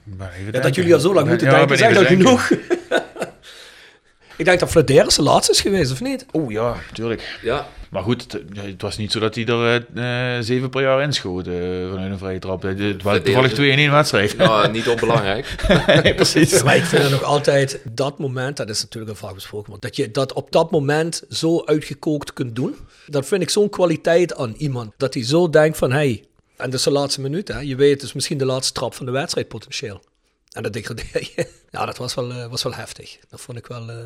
Maar even Ja, denken. dat jullie al zo lang moeten Ja, denken, eigenlijk denken. genoeg. *laughs* ik denk dat Flederis de laatste is geweest, of niet? Oeh, ja, tuurlijk. ja, Maar goed, het, ja, het was niet zo dat hij er eh, eh, zeven per jaar inschoot eh, vanuit een vrije trap. Het, het waren toevallig twee in één wedstrijd. nou, niet onbelangrijk. *laughs* Nee, precies. Maar ik vind het nog altijd dat moment, dat is natuurlijk een vaak besproken, maar dat je dat op dat moment zo uitgekookt kunt doen, dat vind ik zo'n kwaliteit aan iemand. Dat hij zo denkt van, hey, en dat is de laatste minuut, hè. je weet, het is misschien de laatste trap van de wedstrijd potentieel. En dat degradeer je. *laughs* Ja, dat was wel, eh, was wel heftig. Dat vond ik wel, eh,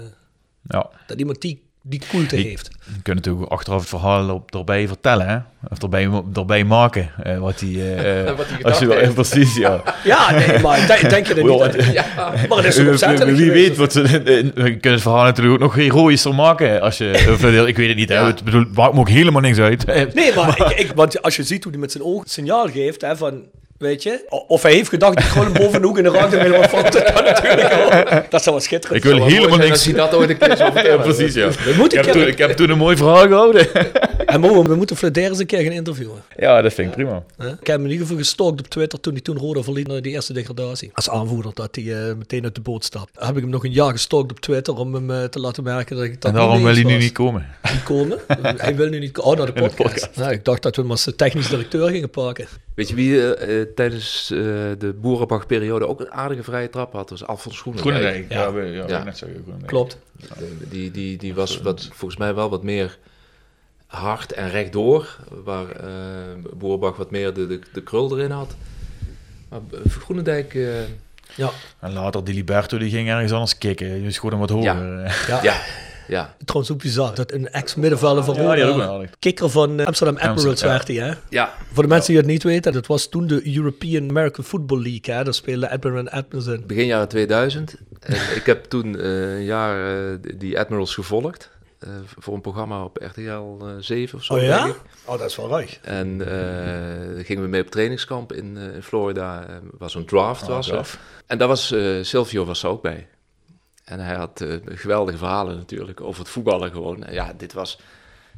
Ja, dat iemand die, die koelte heeft. je kunt natuurlijk achteraf het verhaal op, erbij vertellen, hè? of erbij, erbij maken. eh, wat hij. eh, *laughs* eh, Wat hij als je, heeft. *laughs* precies, ja. *laughs* Ja, nee, maar denk, denk je er niet aan? Maar het is ook opzettelijk Wie geweest. weet, wat ze, we kunnen het verhaal natuurlijk ook nog heroïscher maken. Als je, of, ik weet het niet, hè? Ja. Het bedoel, maakt me ook helemaal niks uit. Nee, maar ik, ik, want als je ziet hoe hij met zijn ogen het signaal geeft, hè, van, weet je, of hij heeft gedacht, ik gewoon boven de hoek in de en helemaal van, dat natuurlijk. Dat zou wel schitterend Ik wil zijn. helemaal niks. Als hij dat ooit een keer zou *laughs* Ja, vertellen. precies, ja. We moeten Ik heb, toen, ik heb toen een mooi verhaal gehouden. *laughs* En Mo, we moeten Flederis een keer gaan interviewen. Ja, dat vind ik prima. Ik heb hem in ieder geval gestalkt op Twitter toen hij toen Roda verliet naar die eerste degradatie. Als aanvoerder dat hij eh, meteen uit de boot stapt. Heb ik hem nog een jaar gestalkt op Twitter om hem eh, te laten merken dat ik dat En daarom wil hij nu eens niet komen. Niet komen. *laughs* hij wil nu niet komen. Oh, naar de de podcast. podcast. Nou, ik dacht dat we hem als technisch directeur gingen pakken. Weet je wie eh, eh, tijdens eh, de Boerenbach-periode ook een aardige vrije trap had? Dat was Alfons Groenendijk. Groenendijk. Ja, Ja. ja, ja, Ja. net. Groenendijk. Klopt. Die, die, die was wat, volgens mij wel wat meer hard en rechtdoor. Waar eh Boerenbach wat meer de, de, de krul erin had. Maar Groenendijk... eh, Ja. En later, die Liberto, die ging ergens anders kicken. Je schoot hem wat hoger. Ja. *laughs* ja, ja, Trouwens ook bizar. Dat een ex-middenvelder van Ja, Roda, kikker van eh, Amsterdam Admirals Amsterdam, werd hij, hè? ja. Voor de mensen die het niet weten, dat was toen de European American Football League, hè? Daar speelde Admiral en Admirals in. Begin jaren 2000. En *laughs* ik heb toen eh, een jaar eh, die Admirals gevolgd. eh, voor een programma op RTL eh 7 of zo. Oh ja? Oh, dat is wel ruig. En eh gingen we mee op trainingskamp in, eh, in Florida. Er was een draft. Oh, was gaaf. En daar was eh, Silvio was er ook bij. En hij had eh, geweldige verhalen natuurlijk over het voetballen gewoon. En ja, dit was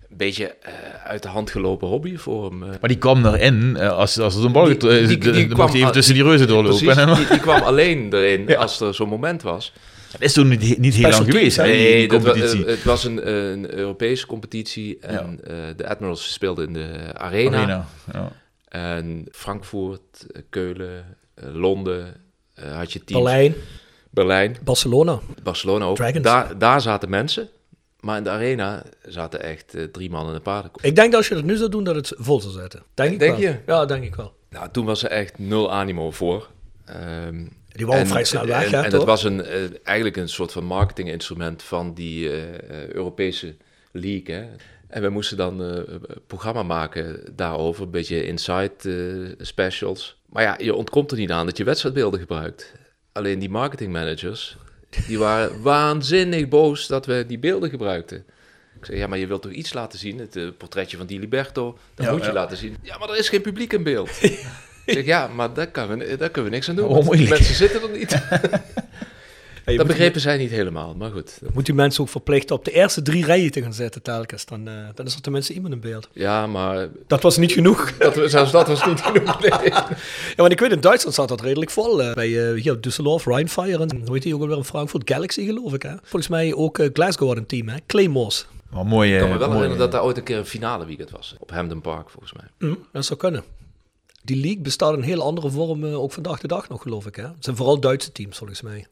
een beetje eh, uit de hand gelopen hobby voor hem. eh. Maar die kwam erin als, als er zo'n bal... Die- Die, die- die, die dan kwam mocht hij even tussen die reuzen doorlopen. Precies, En dan- die, die kwam alleen erin *laughs* Ja. als er zo'n moment was. Dat is toen niet, niet heel lang geweest, dat eh, het was een, een Europese competitie en eh, de Admirals speelden in de arena. Arena. Ja. En Frankfurt, Keulen, Londen eh, had je teams. Berlijn, Berlijn, Barcelona. Barcelona ook. Dragons. Daar, daar zaten mensen, maar in de arena zaten echt eh, drie man in een paardenkoets. Ik denk dat als je dat nu zou doen, dat het vol zou zetten. Denk ik Denk wel. je? Ja, denk ik wel. Nou, toen was er echt nul animo voor. Ehm, Die wou en- vrij snel weg, En, hè, en toch? dat was een, eh, eigenlijk een soort van marketinginstrument van die eh, Europese league. Hè. En we moesten dan een programma maken daarover, een beetje inside specials. Maar ja, je ontkomt er niet aan dat je wedstrijdbeelden gebruikt. Alleen die marketingmanagers, die waren *laughs* waanzinnig boos dat we die beelden gebruikten. Ik zei, ja, maar je wilt toch iets laten zien? Het eh, portretje van Di Liberto, dat Ja, moet je ja. laten zien. Ja, maar er is geen publiek in beeld. *laughs* Ik zeg, ja, maar daar, kan we, daar kunnen we niks aan doen. Oh, mensen zitten er niet. *laughs* Dat begrepen zij niet helemaal, maar goed. moet die mensen ook verplichten op de eerste drie rijen te gaan zitten telkens. Dan, eh, dan is er tenminste iemand in beeld. Ja, maar Dat was niet genoeg. *laughs* dat, zelfs dat was niet genoeg. Nee. *laughs* Ja, want ik weet, in Duitsland zat dat redelijk vol. eh, bij uh, hier Düsseldorf, Rheinfire en hoe heet die ook alweer in Frankfurt? Galaxy geloof ik, hè? Volgens mij ook Glasgow had een team, hè? Claymores. Mooi, Ik kan me wel mooi, herinneren dat daar ooit een keer een finale weekend was. Op Hamden Park, volgens mij. Hm, dat zou kunnen. Die league bestaat in een heel andere vorm, eh, ook vandaag de dag nog, geloof ik. Hè? Het zijn vooral Duitse teams, volgens mij.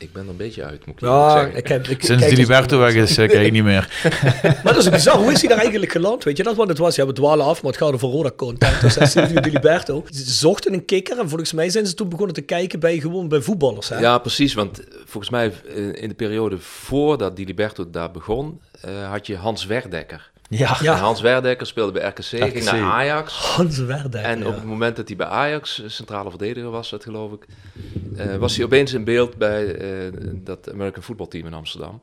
Ik ben er een beetje uit, moet ik Ja, zeggen. ik heb, ik, Sinds die eens- Liberto weg is, eh, kijk ik niet meer. *laughs* Maar dat is bizar. Hoe is hij daar eigenlijk geland? Weet je dat wat het was? Ja, we dwalen af, maar het gaat over Roda content. Dus Silvio Di Liberto. Ze zochten een kikker en volgens mij zijn ze toen begonnen te kijken bij gewoon bij voetballers. Hè? Ja, precies. Want eh, volgens mij eh, in de periode voordat Di Liberto daar begon, eh, had je Hans Werdekker. Ja, Hans Werdekker speelde bij RKC, ging naar Ajax. Hans Werder. En op het moment dat hij bij Ajax eh, centrale verdediger was, dat geloof ik, eh, was hij opeens in beeld bij eh, dat American Football Team in Amsterdam.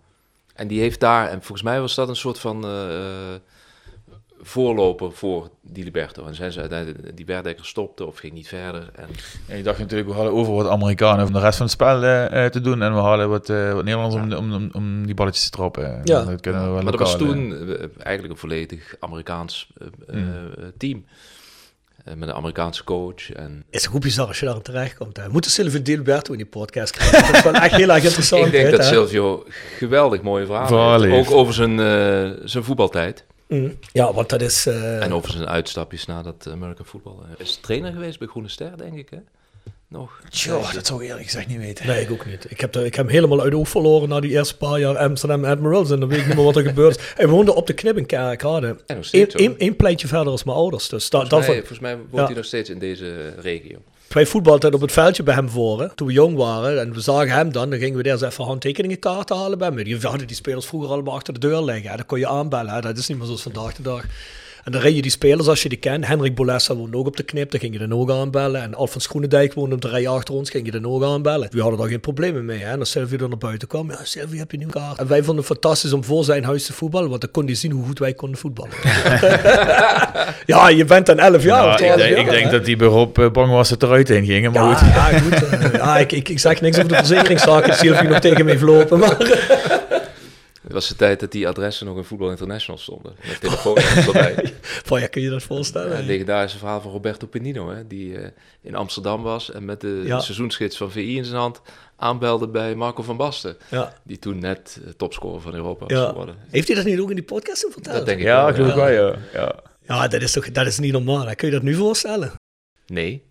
En die heeft daar, en volgens mij was dat een soort van voorloper voor Di Liberto. En zijn ze uiteindelijk, die Werdekker stopte of ging niet verder. En En ik dacht natuurlijk, we hadden over wat Amerikanen om de rest van het spel eh, eh, te doen. En we hadden wat, eh, wat Nederlanders om, om, om, om die balletjes te trappen. Ja. Dat kunnen we wel maar dat was toen eh. eigenlijk een volledig Amerikaans eh, eh, Mm. team. Eh, met een Amerikaanse coach. En is goed bizar als je daar terecht komt. Hè. We moeten Silvio Di Liberto in die podcast krijgen. Dat is wel echt heel erg *laughs* interessant. ik denk hè, dat hè? Silvio geweldig mooie verhalen. Ook over zijn, eh, zijn voetbaltijd. Mm. Ja, want dat is... eh, En over zijn uitstapjes na dat American Football. Hij is trainer geweest bij Groene Ster, denk ik, hè? Nog. Tjoh, dat zou ik eerlijk gezegd niet weten. Nee, ik ook niet. Ik heb, de- ik heb hem helemaal uit de oog verloren na die eerste paar jaar Amsterdam Admirals. En dan weet ik niet meer wat er gebeurd is. Hij woonde op de knip in Kerkrade. En nog Eén pleintje verder als mijn ouders. Dus da, Volgens, dat mij, van- volgens mij woont Ja. hij nog steeds in deze regio. Wij voetbalden op het veldje bij hem voor. Toen we jong waren. En we zagen hem dan. Dan gingen we eens even handtekeningen kaarten halen bij hem. Die hadden die spelers vroeger allemaal achter de deur liggen. hè. Dat kon je aanbellen. Dat is niet meer zoals vandaag de dag. En dan reed je die spelers als je die kent. Hendrik Bolessa woonde ook op de knip. Dan ging je dan ook aanbellen. En Alfons Groenendijk woonde op de rij achter ons. Ging je dan ook aanbellen. We hadden daar geen problemen mee. Hè. En als Sylvie er naar buiten kwam. Ja, Sylvie, heb je nu kaart? En wij vonden het fantastisch om voor zijn huis te voetballen. Want dan kon hij zien hoe goed wij konden voetballen. *laughs* ja, je bent dan 11 jaar. Ik, 12 denk, jaar, ik denk dat die Berop eh, bang was dat eruit heen gingen. Maar Ja, goed. ja, goed. eh, ja, ik, ik, ik zeg niks over de verzekeringszaken. Sylvie nog tegen me heeft lopen. Maar was de tijd dat die adressen nog in Voetbal International stonden. Met telefoonnummers erbij. *laughs* van, ja, kun je dat voorstellen? Ja, het legendarische verhaal van Roberto Penino, hè, die eh, in Amsterdam was en met de Ja. seizoensgids van VI in zijn hand aanbelde bij Marco van Basten. Ja. Die toen net eh, topscorer van Europa was Ja. geworden. Heeft hij dat niet ook in die podcast verteld? Dat denk ik Ja, wel. geloof ik wel, ja. ja. Ja, dat is toch dat is niet normaal. hè? Kun je dat nu voorstellen? Nee,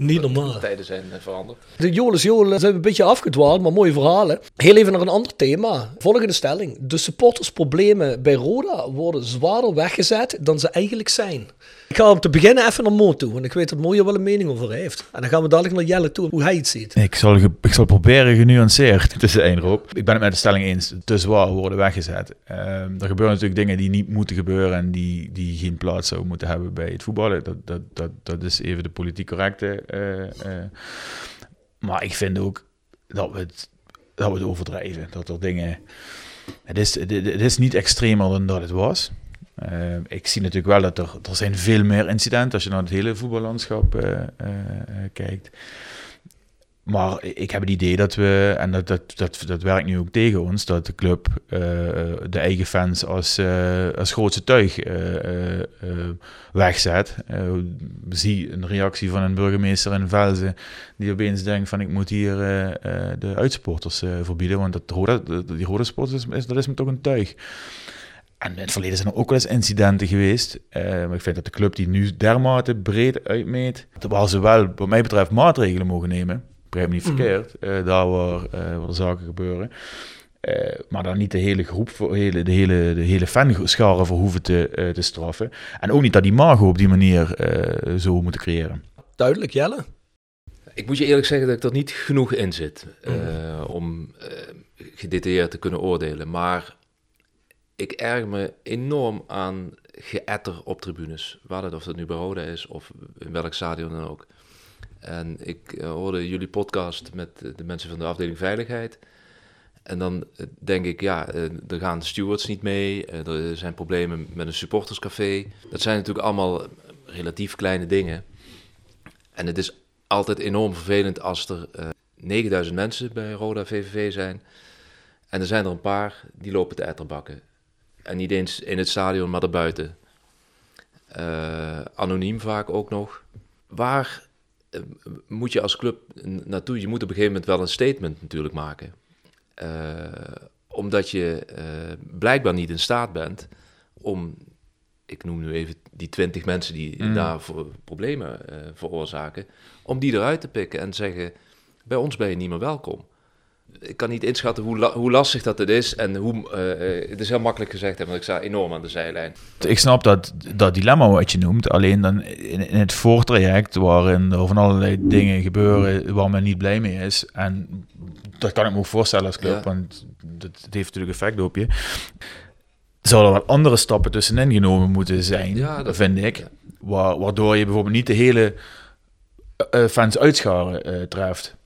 Niet normaal. tijden zijn eh, veranderd. De Jolis Jolen zijn een beetje afgedwaald, maar mooie verhalen. Heel even naar een ander thema. Volgende stelling. De supportersproblemen bij Roda worden zwaarder weggezet dan ze eigenlijk zijn. Ik ga om te beginnen even naar Mo toe, want ik weet dat Mo hier wel een mening over heeft. En dan gaan we dadelijk naar Jelle toe, hoe hij het ziet. Ik zal, ge- ik zal proberen genuanceerd te zijn, Rob. Ik ben het met de stelling eens. Te zwaar worden weggezet. Ehm, er gebeuren natuurlijk dingen die niet moeten gebeuren en die, die geen plaats zouden moeten hebben bij het voetballen. Dat, dat, dat, dat is even de politiek correcte. Eh, eh. Maar ik vind ook dat we het, dat we overdrijven. Dat er dingen... Het is, het, is niet extremer dan dat het was. Eh, ik zie natuurlijk wel dat er, er zijn veel meer incidenten als je naar het hele voetballandschap kijkt. Maar ik heb het idee dat we, en dat, dat, dat, dat werkt nu ook tegen ons, dat de club eh, de eigen fans als, eh, als grootste tuig eh, eh, eh, wegzet. Eh, zie een reactie van een burgemeester in Velzen die opeens denkt van ik moet hier eh, eh, de uitsporters eh, verbieden, want dat die rode sport is, dat is me toch een tuig. En in het verleden zijn er ook wel eens incidenten geweest. Eh, maar ik vind dat de club die nu dermate breed uitmeet, waar ze wel, wat mij betreft, maatregelen mogen nemen. Begrijp me niet Mhm. verkeerd, eh, daar waar, eh, waar de zaken gebeuren. Eh, maar dan niet de hele groep, voor, hele, de, hele, de hele fanscharen voor hoeven te, eh, te straffen. En ook niet dat die Mago op die manier eh, zo moeten creëren. Duidelijk, Jelle? Ik moet je eerlijk zeggen dat ik er niet genoeg in zit eh, Mhm. om gedetailleerd te kunnen oordelen. Maar ik erg me enorm aan geëtter op tribunes. Waar het, of dat nu bij Roda is of in welk stadion dan ook. En ik eh, hoorde jullie podcast met eh, de mensen van de afdeling Veiligheid. En dan eh, denk ik, ja, er gaan de stewards niet mee. er zijn problemen met een supporterscafé. Dat zijn natuurlijk allemaal relatief kleine dingen. En het is altijd enorm vervelend als er eh 9000 mensen bij Roda VVV zijn. En er zijn er een paar die lopen te etterbakken. En niet eens in het stadion, maar erbuiten. Eh, anoniem vaak ook nog. Waar moet je als club naartoe? Je moet op een gegeven moment wel een statement natuurlijk maken. Eh, omdat je eh, blijkbaar niet in staat bent om, ik noem nu even die twintig mensen die Mm. daarvoor problemen eh, veroorzaken, om die eruit te pikken en zeggen, bij ons ben je niet meer welkom. Ik kan niet inschatten hoe, la- hoe lastig dat het is en hoe, eh, eh, het is heel makkelijk gezegd, hè, want ik sta enorm aan de zijlijn. Ik snap dat, dat dilemma wat je noemt, alleen dan in, in het voortraject waarin er van allerlei dingen gebeuren waar men niet blij mee is. En dat kan ik me ook voorstellen als club, Ja. want dat, dat heeft natuurlijk effect op je. Zouden er wel andere stappen tussenin genomen moeten zijn, Ja, dat- vind ik. ja. Wa- waardoor je bijvoorbeeld niet de hele eh, fans uitscharen eh, treft.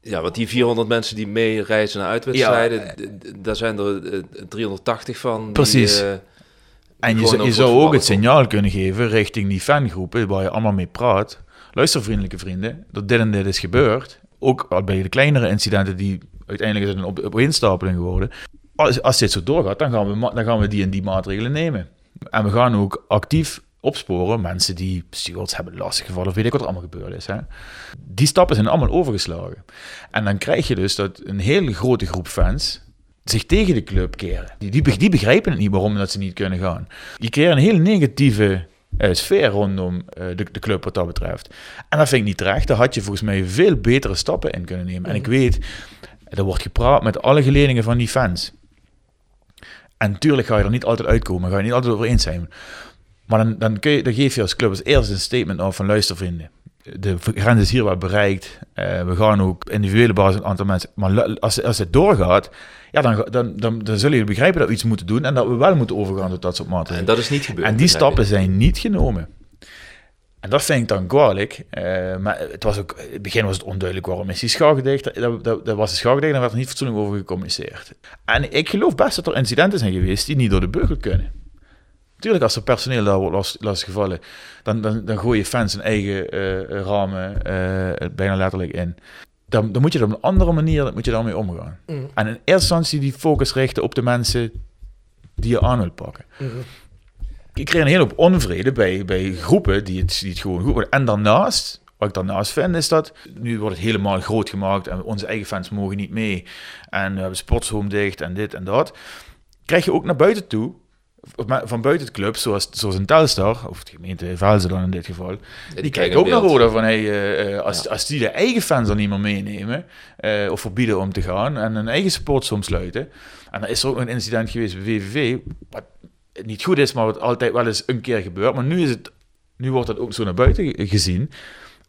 Ja, want die 400 mensen die mee reizen naar uitwedstrijden, d- daar zijn er eh, 380 van. die, Precies. eh, En je, zou- je ook het signaal kunnen geven richting die fangroepen waar je allemaal mee praat. Luister, vriendelijke vrienden, dat dit en dit is gebeurd. Ook bij de kleinere incidenten die uiteindelijk het een op, opeenstapeling geworden. Als, als dit zo doorgaat, dan gaan, we, dan gaan we die en die maatregelen nemen. En we gaan ook actief opsporen mensen die stewards hebben lastiggevallen, of weet ik wat er allemaal gebeurd is. Hè. Die stappen zijn allemaal overgeslagen. En dan krijg je dus dat een hele grote groep fans zich tegen de club keren. Die, die, be- die begrijpen het niet waarom dat ze niet kunnen gaan. Je creëert een hele negatieve eh, sfeer rondom eh, de, de club wat dat betreft. En dat vind ik niet terecht. Daar had je volgens mij veel betere stappen in kunnen nemen. En ik weet, er wordt gepraat met alle geledingen van die fans. En natuurlijk ga je er niet altijd uitkomen, ga je niet altijd over eens zijn. Maar dan, dan, kun je, dan geef je als club als eerste een statement af van luister vrienden. De grens is hier wel bereikt. Eh, we gaan ook individuele basis een aantal mensen. Maar als, als het doorgaat, ja, dan, dan, dan, dan zullen jullie begrijpen dat we iets moeten doen en dat we wel moeten overgaan tot dat soort en maatregelen. dat is niet gebeurd. En die stappen zijn niet genomen. En dat vind ik dan kwalijk. Eh, maar het was ook, in het begin was het onduidelijk waarom is die schaal gedicht. Dat, dat, dat was de schaal gedicht en werd er niet fatsoenlijk over gecommuniceerd. En ik geloof best dat er incidenten zijn geweest die niet door de beugel kunnen. Natuurlijk, als er personeel daar wordt last, lastiggevallen, dan, dan, dan gooi je fans hun eigen eh, ramen eh, bijna letterlijk in. Dan, dan moet je er op een andere manier moet je daarmee omgaan. Mhm. En in eerste instantie die focus richten op de mensen die je aan wilt pakken. Mhm. Ik kreeg een hele hoop onvrede bij, bij groepen die het, die het gewoon goed worden. En daarnaast, wat ik daarnaast vind, is dat nu wordt het helemaal groot gemaakt en onze eigen fans mogen niet mee. En we hebben sportshome dicht en dit en dat. Krijg je ook naar buiten toe, van buiten de club, zoals, zoals een Telstar, of de gemeente Velzen dan in dit geval, Ja, die, krijgen kijken ook naar. Roda van, hey, eh, eh, als, als die de eigen fans er niet meer meenemen, eh, of verbieden om te gaan, en een eigen sportsom sluiten. En dan is er ook een incident geweest bij VVV, wat niet goed is, maar wat altijd wel eens een keer gebeurt. Maar nu, is het, nu wordt dat ook zo naar buiten ge- gezien.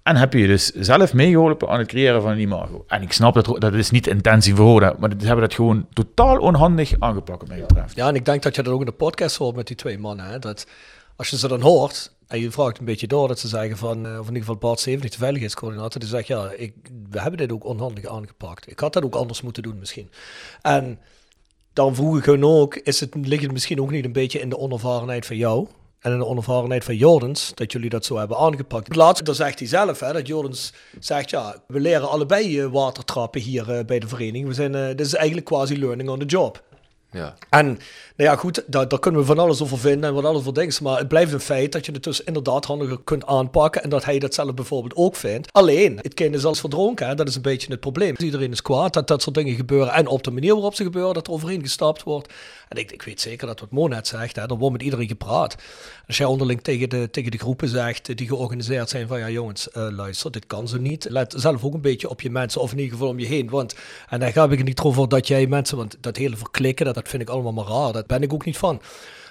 En heb je dus zelf meegeholpen aan het creëren van een imago. En ik snap dat dat is niet intentie Roda, maar ze hebben dat gewoon totaal onhandig aangepakt, mij betreft. Ja, en ik denk dat je dat ook in de podcast hoort met die twee mannen. Hè? Dat als je ze dan hoort en je vraagt een beetje door, dat ze zeggen van, eh, of in ieder geval Bart Steven, de veiligheidscoördinator, die zegt ja, ik, we hebben dit ook onhandig aangepakt. Ik had dat ook anders moeten doen misschien. En dan vroeg ik hun ook, is het, ligt het misschien ook niet een beetje in de onervarenheid van jou? En in de onervarenheid van Jordans, dat jullie dat zo hebben aangepakt. Laatst, dan zegt hij zelf, hè, dat Jordans zegt, ja, we leren allebei eh, watertrappen hier eh, bij de vereniging. We zijn, eh, dit is eigenlijk quasi learning on the job. Ja. En nou ja, goed, daar, daar kunnen we van alles over vinden en wat alles voor dingen. Maar het blijft een feit dat je het dus inderdaad handiger kunt aanpakken. En dat hij dat zelf bijvoorbeeld ook vindt. Alleen, het kind is als verdronken. Dat is een beetje het probleem. Iedereen is kwaad dat dat soort dingen gebeuren. En op de manier waarop ze gebeuren, dat er overheen gestapt wordt. En ik, ik weet zeker dat wat Mo net zegt, hè, er wordt met iedereen gepraat. Als jij onderling tegen de, tegen de groepen zegt die georganiseerd zijn van ja jongens, eh, luister, dit kan zo niet. Let zelf ook een beetje op je mensen of in ieder geval om je heen. Want, en daar ga ik het niet over dat jij mensen, want dat hele verklikken, dat, dat vind ik allemaal maar raar. Ben ik ook niet van.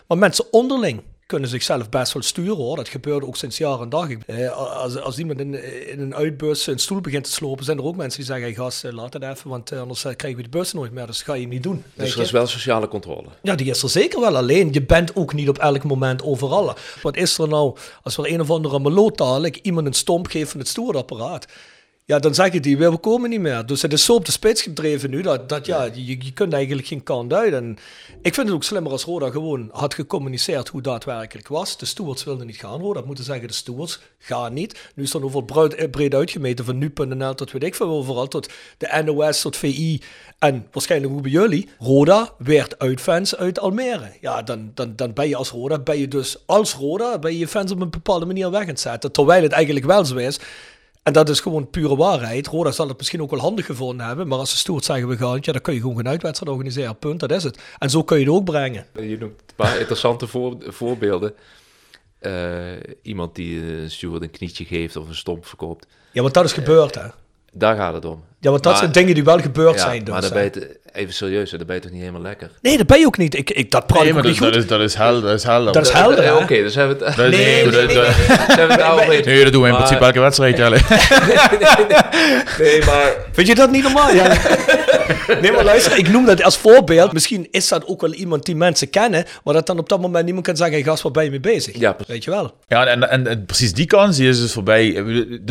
Maar mensen onderling kunnen zichzelf best wel sturen hoor. Dat gebeurt ook sinds jaar en dag. Eh, als, als iemand in, in een uitbus een stoel begint te slopen, zijn er ook mensen die zeggen: hey, gast, eh, laat het even, want eh, anders krijgen we de bus nooit meer. Dus ga je niet doen. Dus er is wel sociale controle. Ja, die is er zeker wel. Alleen, je bent ook niet op elk moment overal. Wat is er nou als er een of andere melootdalik iemand een stomp geeft van het stoerapparaat? Ja, dan zeggen die, we komen niet meer. Dus het is zo op de spits gedreven nu, dat, dat ja, je, je kunt eigenlijk geen kant uit. En ik vind het ook slimmer als Roda gewoon had gecommuniceerd hoe daadwerkelijk was. De stewards wilden niet gaan, Roda moeten zeggen, de stewards gaan niet. Nu is er overal breed, eh, breed uitgemeten, van nu.nl tot weet ik veel overal, tot de NOS, tot VI en waarschijnlijk ook bij jullie. Roda werd uit fans uit Almere. Ja, dan, dan, dan ben je als Roda, ben je dus als Roda, ben je je fans op een bepaalde manier weg aan het zetten. Terwijl het eigenlijk wel zo is. En dat is gewoon pure waarheid. Roda zal het misschien ook wel handig gevonden hebben. Maar als ze stoert zeggen we gaan ja, dan kun je gewoon een uitwedstrijd organiseren. Punt, dat is het. En zo kun je het ook brengen. Je noemt een paar interessante voor- voorbeelden. Eh, iemand die een steward een knietje geeft of een stomp verkoopt. Ja, want dat is gebeurd, hè. Daar gaat het om. Ja, want dat Maar- zijn dingen die wel gebeurd Ja, zijn. Dus, maar dan ben je even serieus, hè, dan ben je toch niet helemaal lekker? Nee, dat ben je ook niet. Ik, ik, dat praat Nee, ik ook maar niet dat, goed. dat, is, dat is helder. Dat is helder. Dat is Eh, helder, eh? Oké, dus hebben we het... Dat Nee, dat- nee, dat- nee, dat- *laughs* eens? Nee, dat doen we in principe elke wedstrijd, Jelle. *laughs* Nee, maar... Vind je dat niet normaal? Ja. nee, maar luister, ik noem dat als voorbeeld. Misschien is dat ook wel iemand die mensen kennen, maar dat dan op dat moment niemand kan zeggen, hey, gast, waar ben je mee bezig? Ja, precies. Weet je wel. Ja, en, en, en precies die kans die is dus voorbij.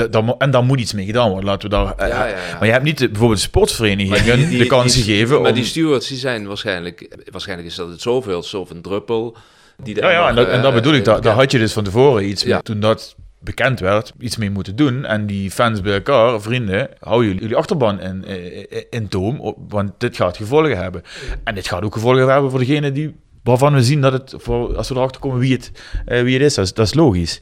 Da- En daar moet iets mee gedaan worden. Laten we daar. eh, Ja, ja, ja. Maar hebt niet de, bijvoorbeeld de sportverenigingen Maar die- die- de kans die- gegeven. Maar om- die stewards die zijn waarschijnlijk... Waarschijnlijk is dat het zoveel, zoveel druppel. Die ja, ja, en dat, en dat bedoel ik. Daar, daar had je dus van tevoren iets Ja. toen dat bekend werd, iets mee moeten doen. En die fans bij elkaar, vrienden, hou jullie, jullie achterban in, in, in toom, want dit gaat gevolgen hebben. En dit gaat ook gevolgen hebben voor degene die, waarvan we zien dat het, voor, als we erachter komen wie het, eh, wie het is, dat is, dat is logisch.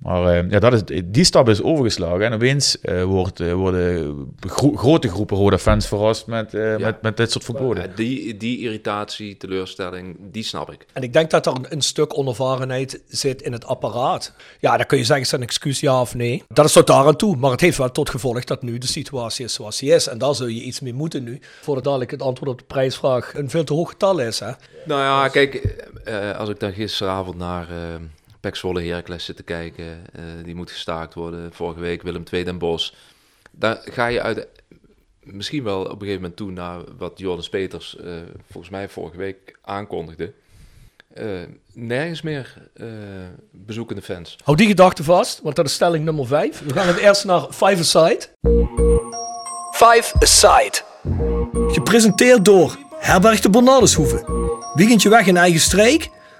Maar eh, ja, dat is, die stap is overgeslagen en opeens eh, wordt, eh, worden gro- grote groepen rode fans verrast met, met, met dit soort verboden. Die, die irritatie, teleurstelling, die snap ik. En ik denk dat er een, een stuk onervarenheid zit in het apparaat. Ja, dan kun je zeggen, is dat een excuus ja of nee? Dat is tot daar aan toe. Maar het heeft wel tot gevolg dat nu de situatie is zoals die is. En daar zul je iets mee moeten nu. Voordat dadelijk het antwoord op de prijsvraag een veel te hoog getal is. Hè? Nou ja, kijk, eh, als ik dan gisteravond naar eh Pek Zwolle Heracles zit te kijken, eh, die moet gestaakt worden. Vorige week Willem II Den Bosch. Daar ga je uit, misschien wel op een gegeven moment toe naar wat Joris Peters eh, volgens mij vorige week aankondigde. Eh, nergens meer eh, bezoekende fans. Hou die gedachte vast, want dat is stelling nummer 5. We gaan het eerst naar Five Aside. Five Aside. Gepresenteerd door Herberg de Bernardeshoeve. Weekendje weg in eigen streek?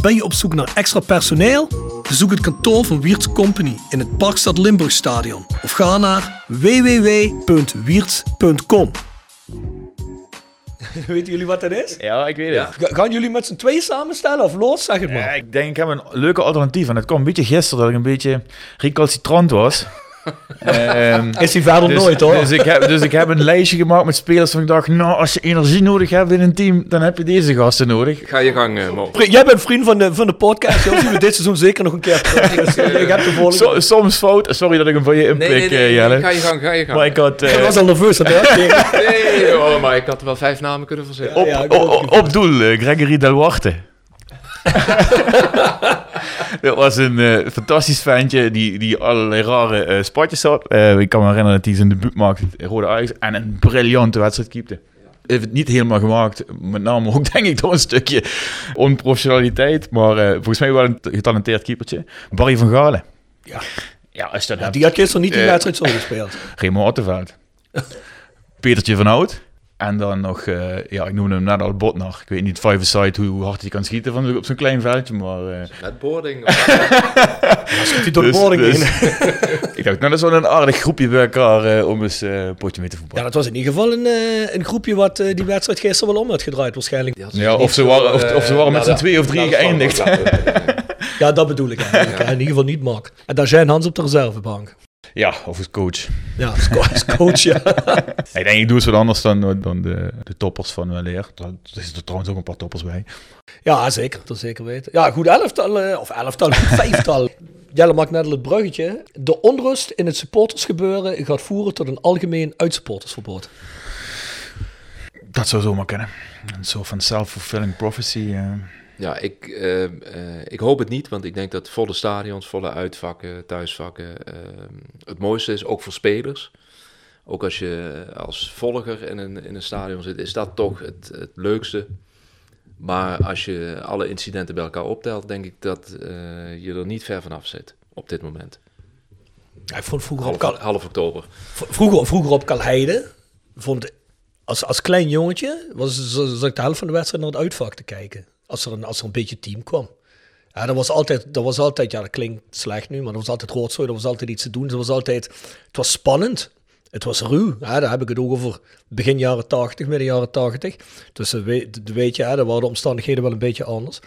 Ben je op zoek naar extra personeel? Bezoek het kantoor van Wiert's Company in het Parkstad Limburgstadion of ga naar www.wierts.com. *laughs* Weten jullie wat dat is? Ja, ik weet het. Ga- Gaan jullie met z'n tweeën samenstellen of los? Zeg het maar. Ja, ik denk, ik heb een leuke alternatief. En het kwam een beetje gisteren dat ik een beetje recalcitrant was. Ehm, *laughs* Is die verder dus, nooit hoor. Dus ik, heb, dus ik heb een lijstje gemaakt met spelers van ik dacht, nou, als je energie nodig hebt in een team, dan heb je deze gasten nodig. Ga je gang, eh, Mo. Jij bent vriend van de, van de podcast. Zien we dit seizoen zeker nog een keer terug. *laughs* Ik heb de volgende. So- soms fout. Sorry dat ik hem van je inpik, Nee, nee, nee, eh, Jelle. ga je gang, ga je gang. Maar ik had... Ik was al nerveus uitkijken. *laughs* Nee, oh, maar ik had er wel vijf namen kunnen verzinnen. op, Ja, op, doel, Gregory Del Warte. *laughs* dat was een eh, fantastisch ventje die, die allerlei rare eh, spatjes had. Eh, ik kan me herinneren dat hij zijn debuut maakte in Rode Ajax en een briljante wedstrijd keepte. Heeft het niet helemaal gemaakt, met name ook *laughs* denk ik door een stukje onprofessionaliteit, maar eh, volgens mij wel een getalenteerd keepertje. Barry van Galen. Ja. Ja, als je dat hebt. Die had gisteren niet die wedstrijd zo gespeeld. Raymond Ottenveld. *laughs* Petertje van Hout. En dan nog, eh, ja, ik noemde hem net al Botnar. Ik weet niet, five side hoe hard hij kan schieten van, op zo'n klein veldje, maar... eh, Met boarding. *laughs* Schiet hij door de dus- boarding dus- *laughs* ik dacht, nou, dat is wel een aardig groepje bij elkaar eh, om eens eh, een potje mee te Ja, voetballen. dat was in ieder geval een, eh, een groepje wat die wedstrijd gisteren wel om had gedraaid waarschijnlijk. Ja, of ze waren, of, of ze waren met z'n twee of drie geëindigd. *laughs* Ja, dat bedoel ik eigenlijk. In ieder geval niet Mark. En daar zijn Hans op de reservebank. Ja, of als coach. Ja, als co- als coach, ja. *laughs* Ik denk, ik doe eens wat anders dan, dan de, de toppers van weleer. Er zitten er trouwens ook een paar toppers bij. Ja, zeker. Dat zeker weten. Ja, goed elftal, eh, of elftal, *laughs* vijftal. Jelle maakt net al het bruggetje. De onrust in het supportersgebeuren gaat voeren tot een algemeen uitsupportersverbod. Dat zou zomaar kunnen. Een soort van self-fulfilling prophecy. eh. Ja, ik, eh, eh, ik hoop het niet, want ik denk dat volle stadions, volle uitvakken, thuisvakken eh, het mooiste is, ook voor spelers. Ook als je als volger in een, in een stadion zit, is dat toch het, het leukste. Maar als je alle incidenten bij elkaar optelt, denk ik dat eh, je er niet ver vanaf zit op dit moment. Ja, ik vond vroeger op, Half, Kal- half oktober. vroeger, vroeger op Kalheide, vond als, als klein jongetje, was, zat ik de helft van de wedstrijd naar het uitvak te kijken. Als er een, als er een beetje team kwam. Ja, dat was altijd, dat was altijd, ja, dat klinkt slecht nu, maar dat was altijd roodzooi, er was altijd iets te doen. Het was altijd, het was spannend. Het was ruw. Ja, daar heb ik het ook over begin jaren 80, midden jaren 80. Dus weet, je, hè, daar waren de omstandigheden wel een beetje anders.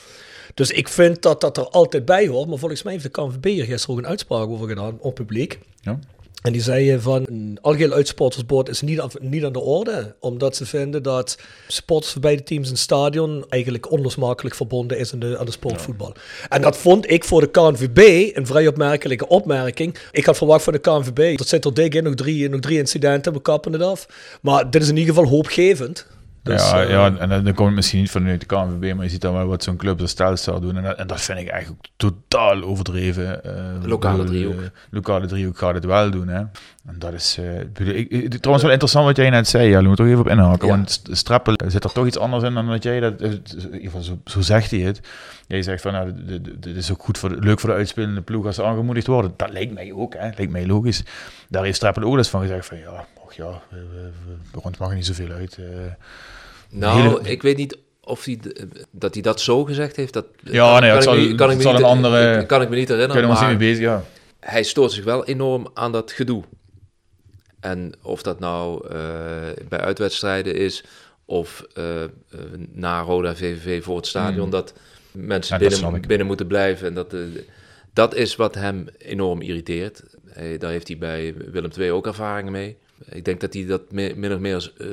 Dus ik vind dat dat er altijd bij hoort. Maar volgens mij heeft de KNVB gisteren ook een uitspraak over gedaan op publiek. Ja. En die zei van een algeheel uitsportersboord is niet aan, niet aan de orde. Omdat ze vinden dat sporters van beide teams in het stadion eigenlijk onlosmakelijk verbonden is aan de, aan de sportvoetbal. En dat vond ik voor de KNVB een vrij opmerkelijke opmerking. Ik had verwacht van de KNVB, dat zit er dik in, nog drie, nog drie incidenten, we kappen het af. Maar dit is in ieder geval hoopgevend. Dus, ja, eh, ja, en dan komt het misschien niet vanuit de KNVB, maar je ziet dan wel wat zo'n club als Telstar doen. En dat, en dat vind ik eigenlijk totaal overdreven. Eh, Lokale driehoek. eh, lokale driehoek gaat het wel doen. Hè. En dat is eh, ik trouwens wel interessant wat jij net zei. Ja, moet toch even op inhaken. Ja. Want St- Strappel zit er toch iets anders in dan dat jij dat. eh, In ieder geval, zo, zo zegt hij het. Jij zegt van, nou, dit- is ook goed voor de, leuk voor de uitspelende ploeg als ze aangemoedigd worden. Dat lijkt mij ook, hè. Lijkt mij logisch. Daar heeft Strappel ook eens van gezegd van, ja, och ja, we, we, we, bij ons mag niet zoveel uit. eh. Nou, Hele- ik weet niet of hij dat hij dat zo gezegd heeft. Dat, Ja, nee, kan, zal- me- kan ik het me zal niet, een andere- kan ik me niet herinneren. Kunnen we ons niet maar mee bezig, ja. hij stoort zich wel enorm aan dat gedoe. En of dat nou eh, bij uitwedstrijden is of eh, na Roda VVV voor het stadion, dat mensen Hmm. Ja, dat snap binnen, binnen moeten blijven. En dat, dat is wat hem enorm irriteert. Hij, daar heeft hij bij Willem II ook ervaringen mee. Ik denk dat hij dat me- min of meer als eh,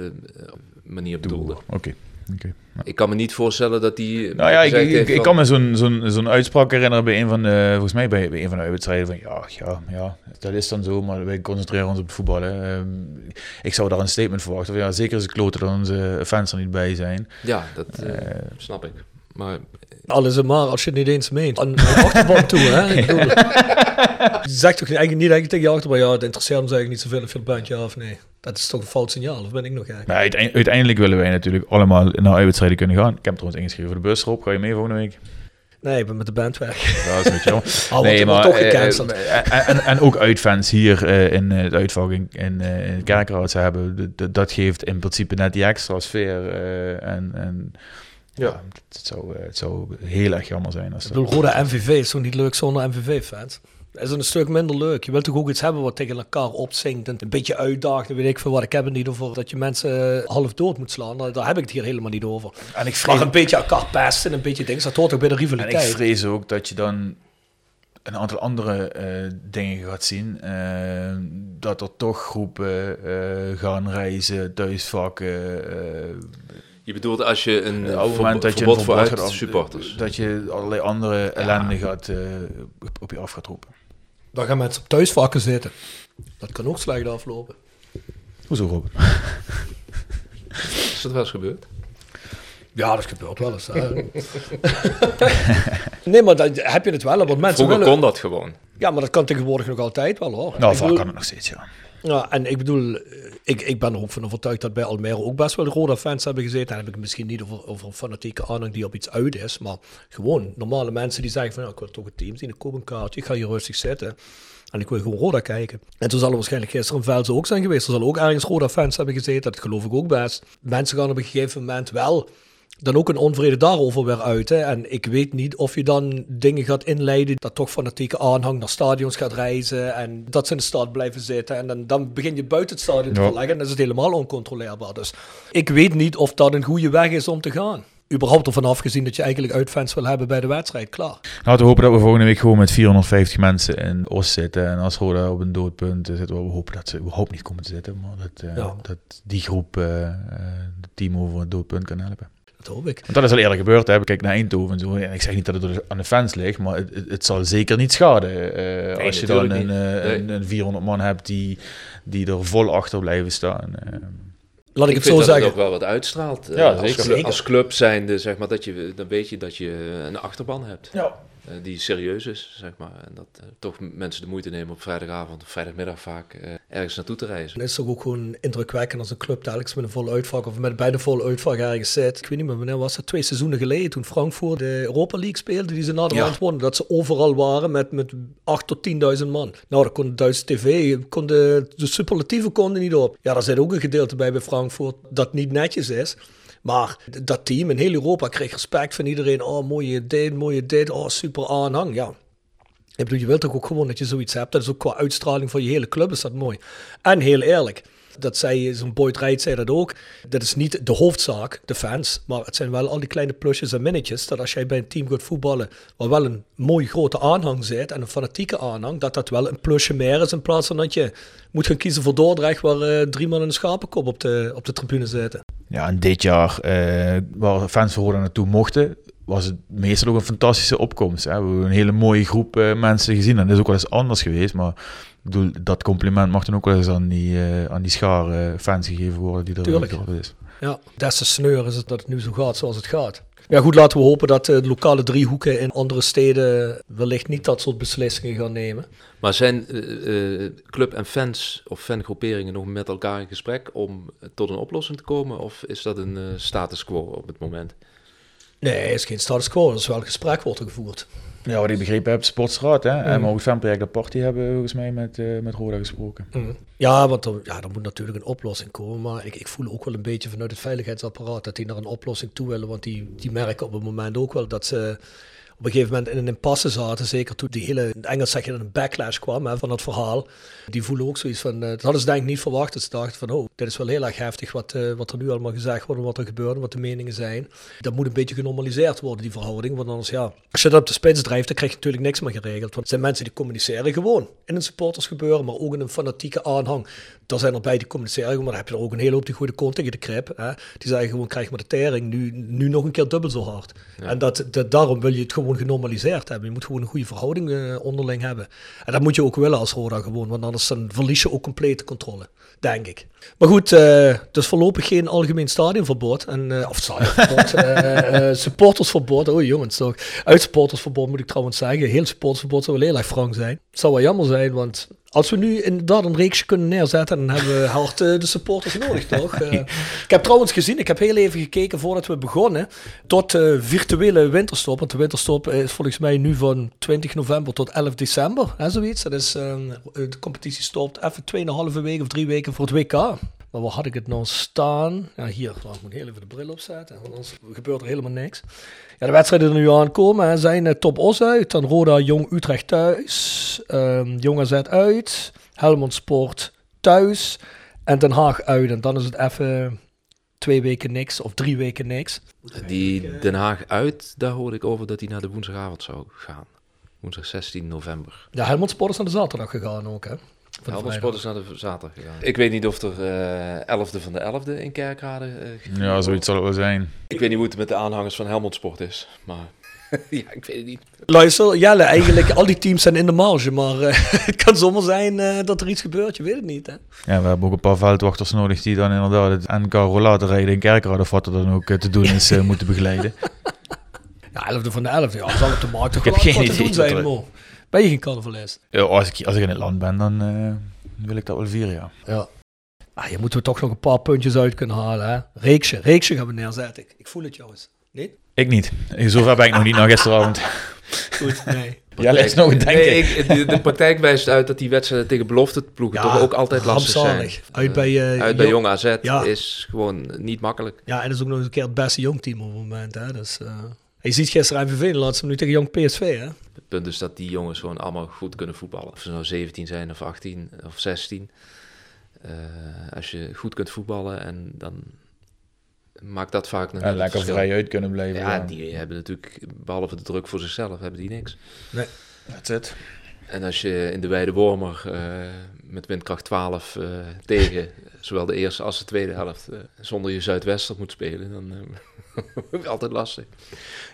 manier bedoelde. Oké. oké. Ik kan me niet voorstellen dat hij. Nou ja, ik, ik, heeft ik van- kan me zo'n zo'n zo'n uitspraak herinneren bij een van de, volgens mij bij, bij een van de wedstrijden van ja, ja, ja, dat is dan zo, maar wij concentreren ons op het voetballen. Ehm, ik zou daar een statement verwachten van ja, zeker is het kloten dat onze fans er niet bij zijn. Ja, dat eh, snap ik. Maar Alles en maar als je het niet eens meent. Aan de achterban toe, hè? Ik bedoel, *laughs* je zegt toch eigenlijk niet eigenlijk tegen je achterban, ja, het interesseert ons eigenlijk niet zoveel of je het bent, ja of nee. Dat is toch een fout signaal, of ben ik nog gek? Maar uiteindelijk, uiteindelijk willen wij natuurlijk allemaal naar uitwedstrijden kunnen gaan. Ik heb trouwens ingeschreven voor de bus erop. Ga je mee volgende week? Nee, ik ben met de band weg. *laughs* Dat is. Al wordt het toch eh, gecanceld. eh, en, en, en ook uitfans hier eh, in eh, het uitvak in, in, eh, in het kerkraad ze hebben. dat geeft in principe net die extra sfeer. eh, en, en ja, het, zou, eh, het zou heel erg jammer zijn als bedoel, Roda MVV is toch niet leuk zonder MVV-fans? Dat is een stuk minder leuk. Je wilt toch ook iets hebben wat tegen elkaar opzingt en een beetje uitdaagt. en Weet ik veel wat. Ik heb het niet over dat je mensen eh, half dood moet slaan. Daar daar heb ik het hier helemaal niet over. En ik Maar vrees, een beetje elkaar pesten en een beetje dingen. Dat hoort toch bij de en ik rivaliteit. vrees ook dat je dan een aantal andere eh, dingen gaat zien. Eh, dat er toch groepen eh, gaan reizen, thuisvakken. Eh, je bedoelt als je een op eh, het verbo- moment dat je een voor verbod gaat supporters. Dat je allerlei andere ellende gaat, eh, op, je af gaat roepen. Dan gaan mensen op thuisvakken zitten. Dat kan ook slecht aflopen. Hoezo Rob? Is dat wel eens gebeurd? Ja, dat gebeurt wel eens. hè. *laughs* nee, maar dan heb je het wel. Want mensen Vroeger willen... kon dat gewoon. Ja, maar dat kan tegenwoordig nog altijd wel hoor. Nou, Ik vaak bedoel- kan het nog steeds, ja. Ja, en ik bedoel, eh, ik, ik ben er ook van overtuigd dat bij Almere ook best wel Roda-fans hebben gezeten. Dan heb ik het misschien niet over, een fanatieke aanhang die op iets uit is, maar gewoon normale mensen die zeggen van, ja, ik wil toch een team zien, ik koop een kaartje, ik ga hier rustig zitten. En ik wil gewoon Roda kijken. En toen zal er waarschijnlijk gisteren een Velsen ook zijn geweest. Er zal ook ergens Roda-fans hebben gezeten, dat geloof ik ook best. Mensen gaan op een gegeven moment wel dan ook een onvrede daarover weer uit. Hè. En ik weet niet of je dan dingen gaat inleiden dat toch fanatieke aanhang naar stadions gaat reizen en dat ze in de stad blijven zitten. En dan, dan begin je buiten het stadion te verleggen en dan is het helemaal oncontroleerbaar. Dus ik weet niet of dat een goede weg is om te gaan. Überhaupt ervan afgezien dat je eigenlijk uitfans wil hebben bij de wedstrijd, klaar. Laten we hopen dat we volgende week gewoon met 450 mensen in Oost zitten. En als Roda op een doodpunt zitten, we hopen dat ze überhaupt niet komen te zitten. Maar dat, eh, Ja. dat die groep eh, het team over een doodpunt kan helpen. Dat hoop ik. Want dat is al eerder gebeurd. Hè. Kijk naar Eindhoven en zo. En ik zeg niet dat het door- aan de fans ligt, maar het, het, het zal zeker niet schaden. eh, als je dan een, eh, Nee. een, een 400 man hebt die, die er vol achter blijven staan. eh. Laat ik, Ik het vind zo dat het zeggen. ook wel wat uitstraalt. Ja, als, zeker. club, als club zijnde, zeg maar, dat je, dan weet je dat je een achterban hebt. Ja. Eh, die serieus is, zeg maar. En dat eh, toch mensen de moeite nemen op vrijdagavond of vrijdagmiddag vaak eh, ergens naartoe te reizen. Het is toch ook gewoon indrukwekkend als een club telkens met een volle uitvak of met bijna volle uitvak ergens zit. Ik weet niet meer wanneer was het, twee seizoenen geleden toen Frankfurt de Europa League speelde, die ze na de Ja. wonnen. Dat ze overal waren met, met 8 tot 10.000 man. Nou, dat kon de Duitse tv, kon de, de superlatieven konden niet op. Ja, daar zit ook een gedeelte bij bij Frankfurt dat niet netjes is. Maar dat team in heel Europa kreeg respect van iedereen. Oh, mooie dit, mooie dit. Oh, super aanhang. Ja. Ik bedoel, je wilt toch ook gewoon dat je zoiets hebt. Dat is ook qua uitstraling van je hele club is dat mooi. En heel eerlijk, dat zei zo'n Boyd Wright zei dat ook. Dat is niet de hoofdzaak, de fans. Maar het zijn wel al die kleine plusjes en minnetjes. Dat als jij bij een team gaat voetballen, waar wel een mooi grote aanhang zit en een fanatieke aanhang, dat dat wel een plusje meer is in plaats van dat je moet gaan kiezen voor Dordrecht, waar eh, drie man een schapenkop op de, op de tribune zitten. Ja, en dit jaar, eh, waar fans Roda naartoe mochten, was het meestal ook een fantastische opkomst. Hè. We hebben een hele mooie groep eh, mensen gezien. En dat is ook wel eens anders geweest. Maar ik bedoel, dat compliment mag dan ook wel eens aan die, eh, aan die schaar eh, fans gegeven worden die er Tuurlijk. er is. Ja, des te sneur is het dat het nu zo gaat zoals het gaat. Ja, goed, laten we hopen dat eh, de lokale driehoeken in andere steden wellicht niet dat soort beslissingen gaan nemen. Maar zijn club en fans of fangroeperingen nog met elkaar in gesprek om tot een oplossing te komen? Of is dat een eh, status quo op het moment? Nee, het is geen status quo, er is wel een gesprek wordt er gevoerd. Ja, wat ik begrepen heb, Sportsraad. Hè? Mm. En maar ook fanproject de Party hebben volgens mij met, eh, met Roda gesproken. Ja, want er, ja, er moet natuurlijk een oplossing komen. Maar ik, ik voel ook wel een beetje vanuit het veiligheidsapparaat dat die naar een oplossing toe willen. Want die, die merken op het moment ook wel dat ze op een gegeven moment in een impasse zaten. Zeker toen die hele, in Engels zeg je dat een backlash kwam hè, van het verhaal. Die voelen ook zoiets van, eh, dat hadden ze denk ik niet verwacht. Dat ze dachten van, oh, dit is wel heel erg heftig wat, eh, wat er nu allemaal gezegd wordt en wat er gebeurt wat de meningen zijn. Dat moet een beetje genormaliseerd worden, die verhouding. Want anders, ja, als je dat op de spits drijft, dan krijg je natuurlijk niks meer geregeld. Want het zijn mensen die communiceren gewoon in een supportersgebeuren, maar ook in een fanatieke aanhang. Er zijn er bij die communiceren, maar dan heb je er ook een hele hoop die goede kont tegen de krip. Hè? Die zeggen gewoon, krijg maar de tering, nu, nu nog een keer dubbel zo hard. En dat, dat, daarom wil je het gewoon genormaliseerd hebben. Je moet gewoon een goede verhouding eh, onderling hebben. En dat moet je ook willen als Roda gewoon, want anders dan verlies je ook complete controle, denk ik. Maar goed, eh, dus voorlopig geen algemeen stadionverbod. En, eh, of stadionverbod, *laughs* eh, supportersverbod. Oh jongens, toch. Uit supportersverbod moet ik trouwens zeggen. Heel supportersverbod zou wel heel erg frank zijn. Het zou wel jammer zijn, want als we nu inderdaad een reeksje kunnen neerzetten, dan hebben we hard de supporters nodig, toch? *laughs* Ik heb trouwens gezien, ik heb heel even gekeken voordat we begonnen, tot eh, virtuele winterstop. Want de winterstop is volgens mij nu van 20 november tot 11 december, hè, zoiets. Dat is, eh, de competitie stopt even 2,5 weken of drie weken voor het WK. Maar waar had ik het nou staan? Ja, hier. Wacht, ik moet heel even de bril opzetten, want anders gebeurt er helemaal niks. Ja, de wedstrijden die er nu aankomen hè, zijn eh, Top Os uit, dan Roda Jong Utrecht thuis, ehm Jong AZ uit, Helmond Sport thuis en Den Haag uit. En dan is het even twee weken niks of drie weken niks. Die Den Haag uit, daar hoorde ik over dat hij naar de woensdagavond zou gaan. Woensdag 16 november. Ja, Helmond Sport is naar de zaterdag gegaan ook, hè? Van Helmond vrijdag. Sport is naar de zaterdag gegaan. Ik weet niet of er eh 11e van de 11e in Kerkrade... eh, gevierd Ja, zoiets zal het wel zijn. Ik weet niet hoe het met de aanhangers van Helmond Sport is, maar... *laughs* ja, ik weet het niet. Luister, Jelle, eigenlijk al die teams zijn in de marge, maar eh, *laughs* het kan zomaar zijn eh, dat er iets gebeurt, je weet het niet, hè? Ja, we hebben ook een paar veldwachters nodig die dan inderdaad het NK rollator rijden in Kerkrade of wat er dan ook eh, te doen is, eh, moeten begeleiden. *laughs* Ja, 11e van de 11e, ja, zal op de markt toch Ik heb wel geen wat te idee doen zijn. Ben je geen carnavalist? Ja, als, ik, als ik in het land ben, dan eh, wil ik dat wel vieren, ja. Ja. Ah, hier moeten we toch nog een paar puntjes uit kunnen halen, hè? Reeksje, reeksje gaan we neerzetten. Ik, ik voel het jou eens. Nee? Ik niet. Zover ben ik nog niet naar gisteravond. Goed, nee. *laughs* Ja, is nog een denken. Nee, ik, de, de praktijk wijst uit dat die wedstrijden tegen belofte ploegen Ja, toch ook altijd lastig zijn. Uit bij, eh, uit bij Jong- Jong AZ Ja. is gewoon niet makkelijk. Ja, en dat is ook nog eens een keer het beste jongteam op het moment, hè? Dus, eh, je ziet gisteren MVV de laatste minuut tegen Jong PSV, hè? Het punt is dat die jongens gewoon allemaal goed kunnen voetballen. Of ze nou 17 zijn of 18 of 16. Eh, als je goed kunt voetballen en dan maakt dat vaak nog En lekker verschil. vrij uit kunnen blijven. Ja, Ja, die hebben natuurlijk, behalve de druk voor zichzelf, hebben die niks. That's it. En als je in de Weide Wormer eh, met windkracht 12 eh, tegen zowel de eerste als de tweede helft eh, zonder je Zuidwester moet spelen, dan eh *laughs* altijd lastig.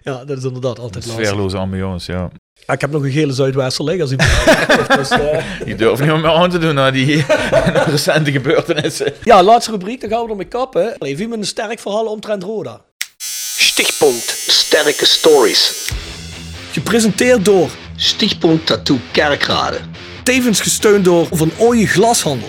Ja, dat is inderdaad altijd lastig. Sfeerloze ambiance, ja. Ah, ik heb nog een gele Zuidwester liggen als iemand *laughs* dus, eh, Die durven niet meer aan te doen naar die *laughs* recente gebeurtenissen. Ja, laatste rubriek, dan gaan we ermee kappen. Even met een sterk verhaal omtrent Roda. Stichtpunt Sterke Stories. Gepresenteerd door Stichtpunt Tattoo Kerkrade. Tevens gesteund door Van Ooyen Glashandel.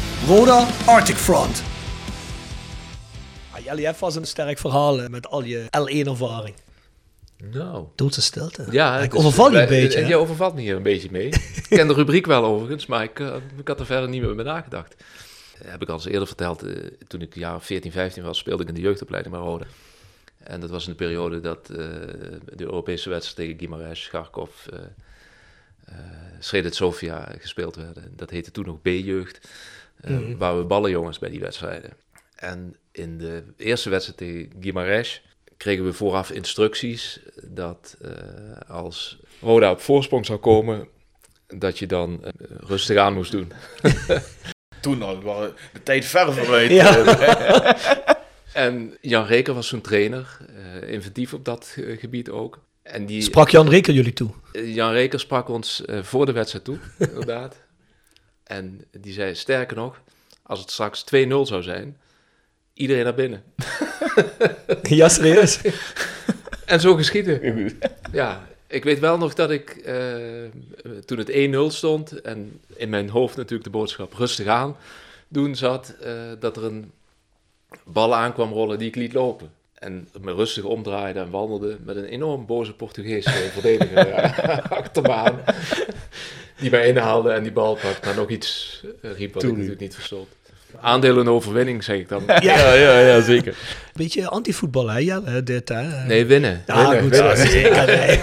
Roda Arctic Front. Ah, hebt vast een sterk verhaal met al je L1-ervaring. Nou. Doodse stilte. Ja, ik overval je een beetje. hè? Je overvalt me hier een beetje mee. ik ken de rubriek wel overigens, maar ik, eh, ik had er verder niet meer bij nagedacht. Eh, heb ik al eens eerder verteld, eh, toen ik jaar 14, 15 was, speelde ik in de jeugdopleiding bij Rode. En dat was in de periode dat de Europese wedstrijd tegen Gimaresh, Kharkov, Sredet Sofia gespeeld werden. Dat heette toen nog B-jeugd, eh, Mhm. waar we ballenjongens bij die wedstrijden. En in de eerste wedstrijd tegen Gimaresh kregen we vooraf instructies dat eh, als Roda op voorsprong zou komen, dat je dan eh, rustig aan moest doen. *laughs* Toen al, waren de tijd ver vooruit. Ja. *laughs* En Jan Reker was zo'n trainer, inventief op dat gebied ook. En die, Sprak Jan Reker jullie toe? Jan Reker sprak ons voor de wedstrijd toe, *laughs* inderdaad. En die zei, sterker nog, als het straks 2-0 zou zijn, iedereen naar binnen. *laughs* Ja, serieus? *laughs* En zo geschieden. *laughs* Ja, ik weet wel nog dat ik eh, toen het 1-0 stond en in mijn hoofd natuurlijk de boodschap rustig aan doen zat, eh, dat er een bal aankwam rollen die ik liet lopen. En me rustig omdraaide en wandelde met een enorm boze Portugese verdediger eh, achter me aan. Die mij inhaalde en die bal pakte, maar nog iets eh, riep wat ik natuurlijk niet verstond. Aandeel en overwinning, zeg ik dan. *laughs* Ja, ja, ja, zeker. Beetje antivoetbal, hè, Jelle, dit, hè? Nee, winnen. Ja, winnen, goed, winnen. ja, zeker. Nee.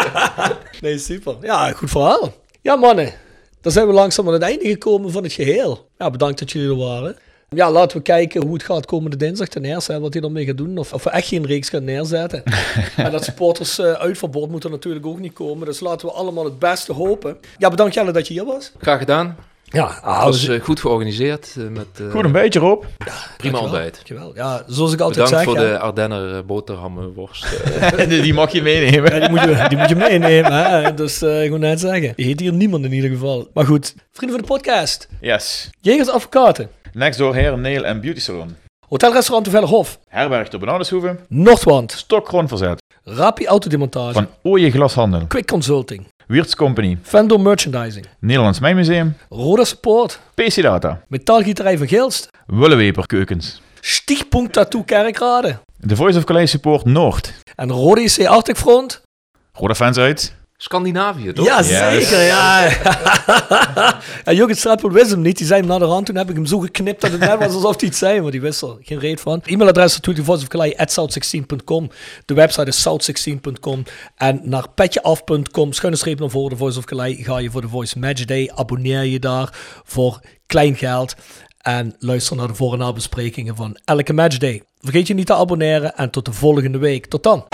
*laughs* *laughs* nee, super. Ja, goed verhaal. Ja, mannen. Dan zijn we langzaam aan het einde gekomen van het geheel. Ja, bedankt dat jullie er waren. Ja, laten we kijken hoe het gaat komende dinsdag ten eerste. Hè, wat hij ermee gaat doen. Of, of we echt geen reeks gaan neerzetten. *laughs* en dat supporters eh, uitverbod moet er natuurlijk ook niet komen. Dus laten we allemaal het beste hopen. Ja, bedankt Jelle dat je hier was. Graag gedaan. Ja, Het was we- eh, goed georganiseerd. eh, met, eh, Goed een beetje, Rob. prima dankjewel. ontbijt. Dankjewel. Ja, zoals ik altijd Bedankt zeg. voor ja. de Ardenner boterhammenworst. *laughs* *laughs* Die mag je meenemen. Ja, die, moet je, die moet je meenemen. Hè? Dus eh, ik moet net zeggen. Die heet hier niemand in ieder geval. Maar goed, vrienden van de podcast. Yes. Jegers Advocaten. Next door Hair, Nail en Beauty Salon. Hotelrestaurant de Vellerhof. Herberg de Bananenshoeven. Noordwand. Stokgrond verzet. Rapi Autodemontage. Van Ooije Glashandel. Quick Consulting. Wiertz Company. Vendor Merchandising. Nederlands Mijnmuseum. Roda Support. PC Data. Metaalgieterij van Gilst. Wulleweper Keukens. Stichtpunt Tattoo Kerkrade. The Voice of Calais Support Noord. En Rode IC Arctic Front. Roda fans uit. Scandinavië, toch? Ja, Yes. zeker, ja. *laughs* en Jurgen Strappel wist hem niet. Die zei hem naar de rand. Toen heb ik hem zo geknipt dat het net was alsof hij iets zei. Maar die wist er geen reet van. E-mailadres natuurlijk voiceofcalais.south16.com. De website is south16.com. En naar petjeaf.com, schuine streep naar voren, de Voice of Calais, ga je voor de Voice Match Day. Abonneer je daar voor klein geld. En luister naar de voor- en nabesprekingen van elke matchday. Vergeet je niet te abonneren en tot de volgende week. Tot dan.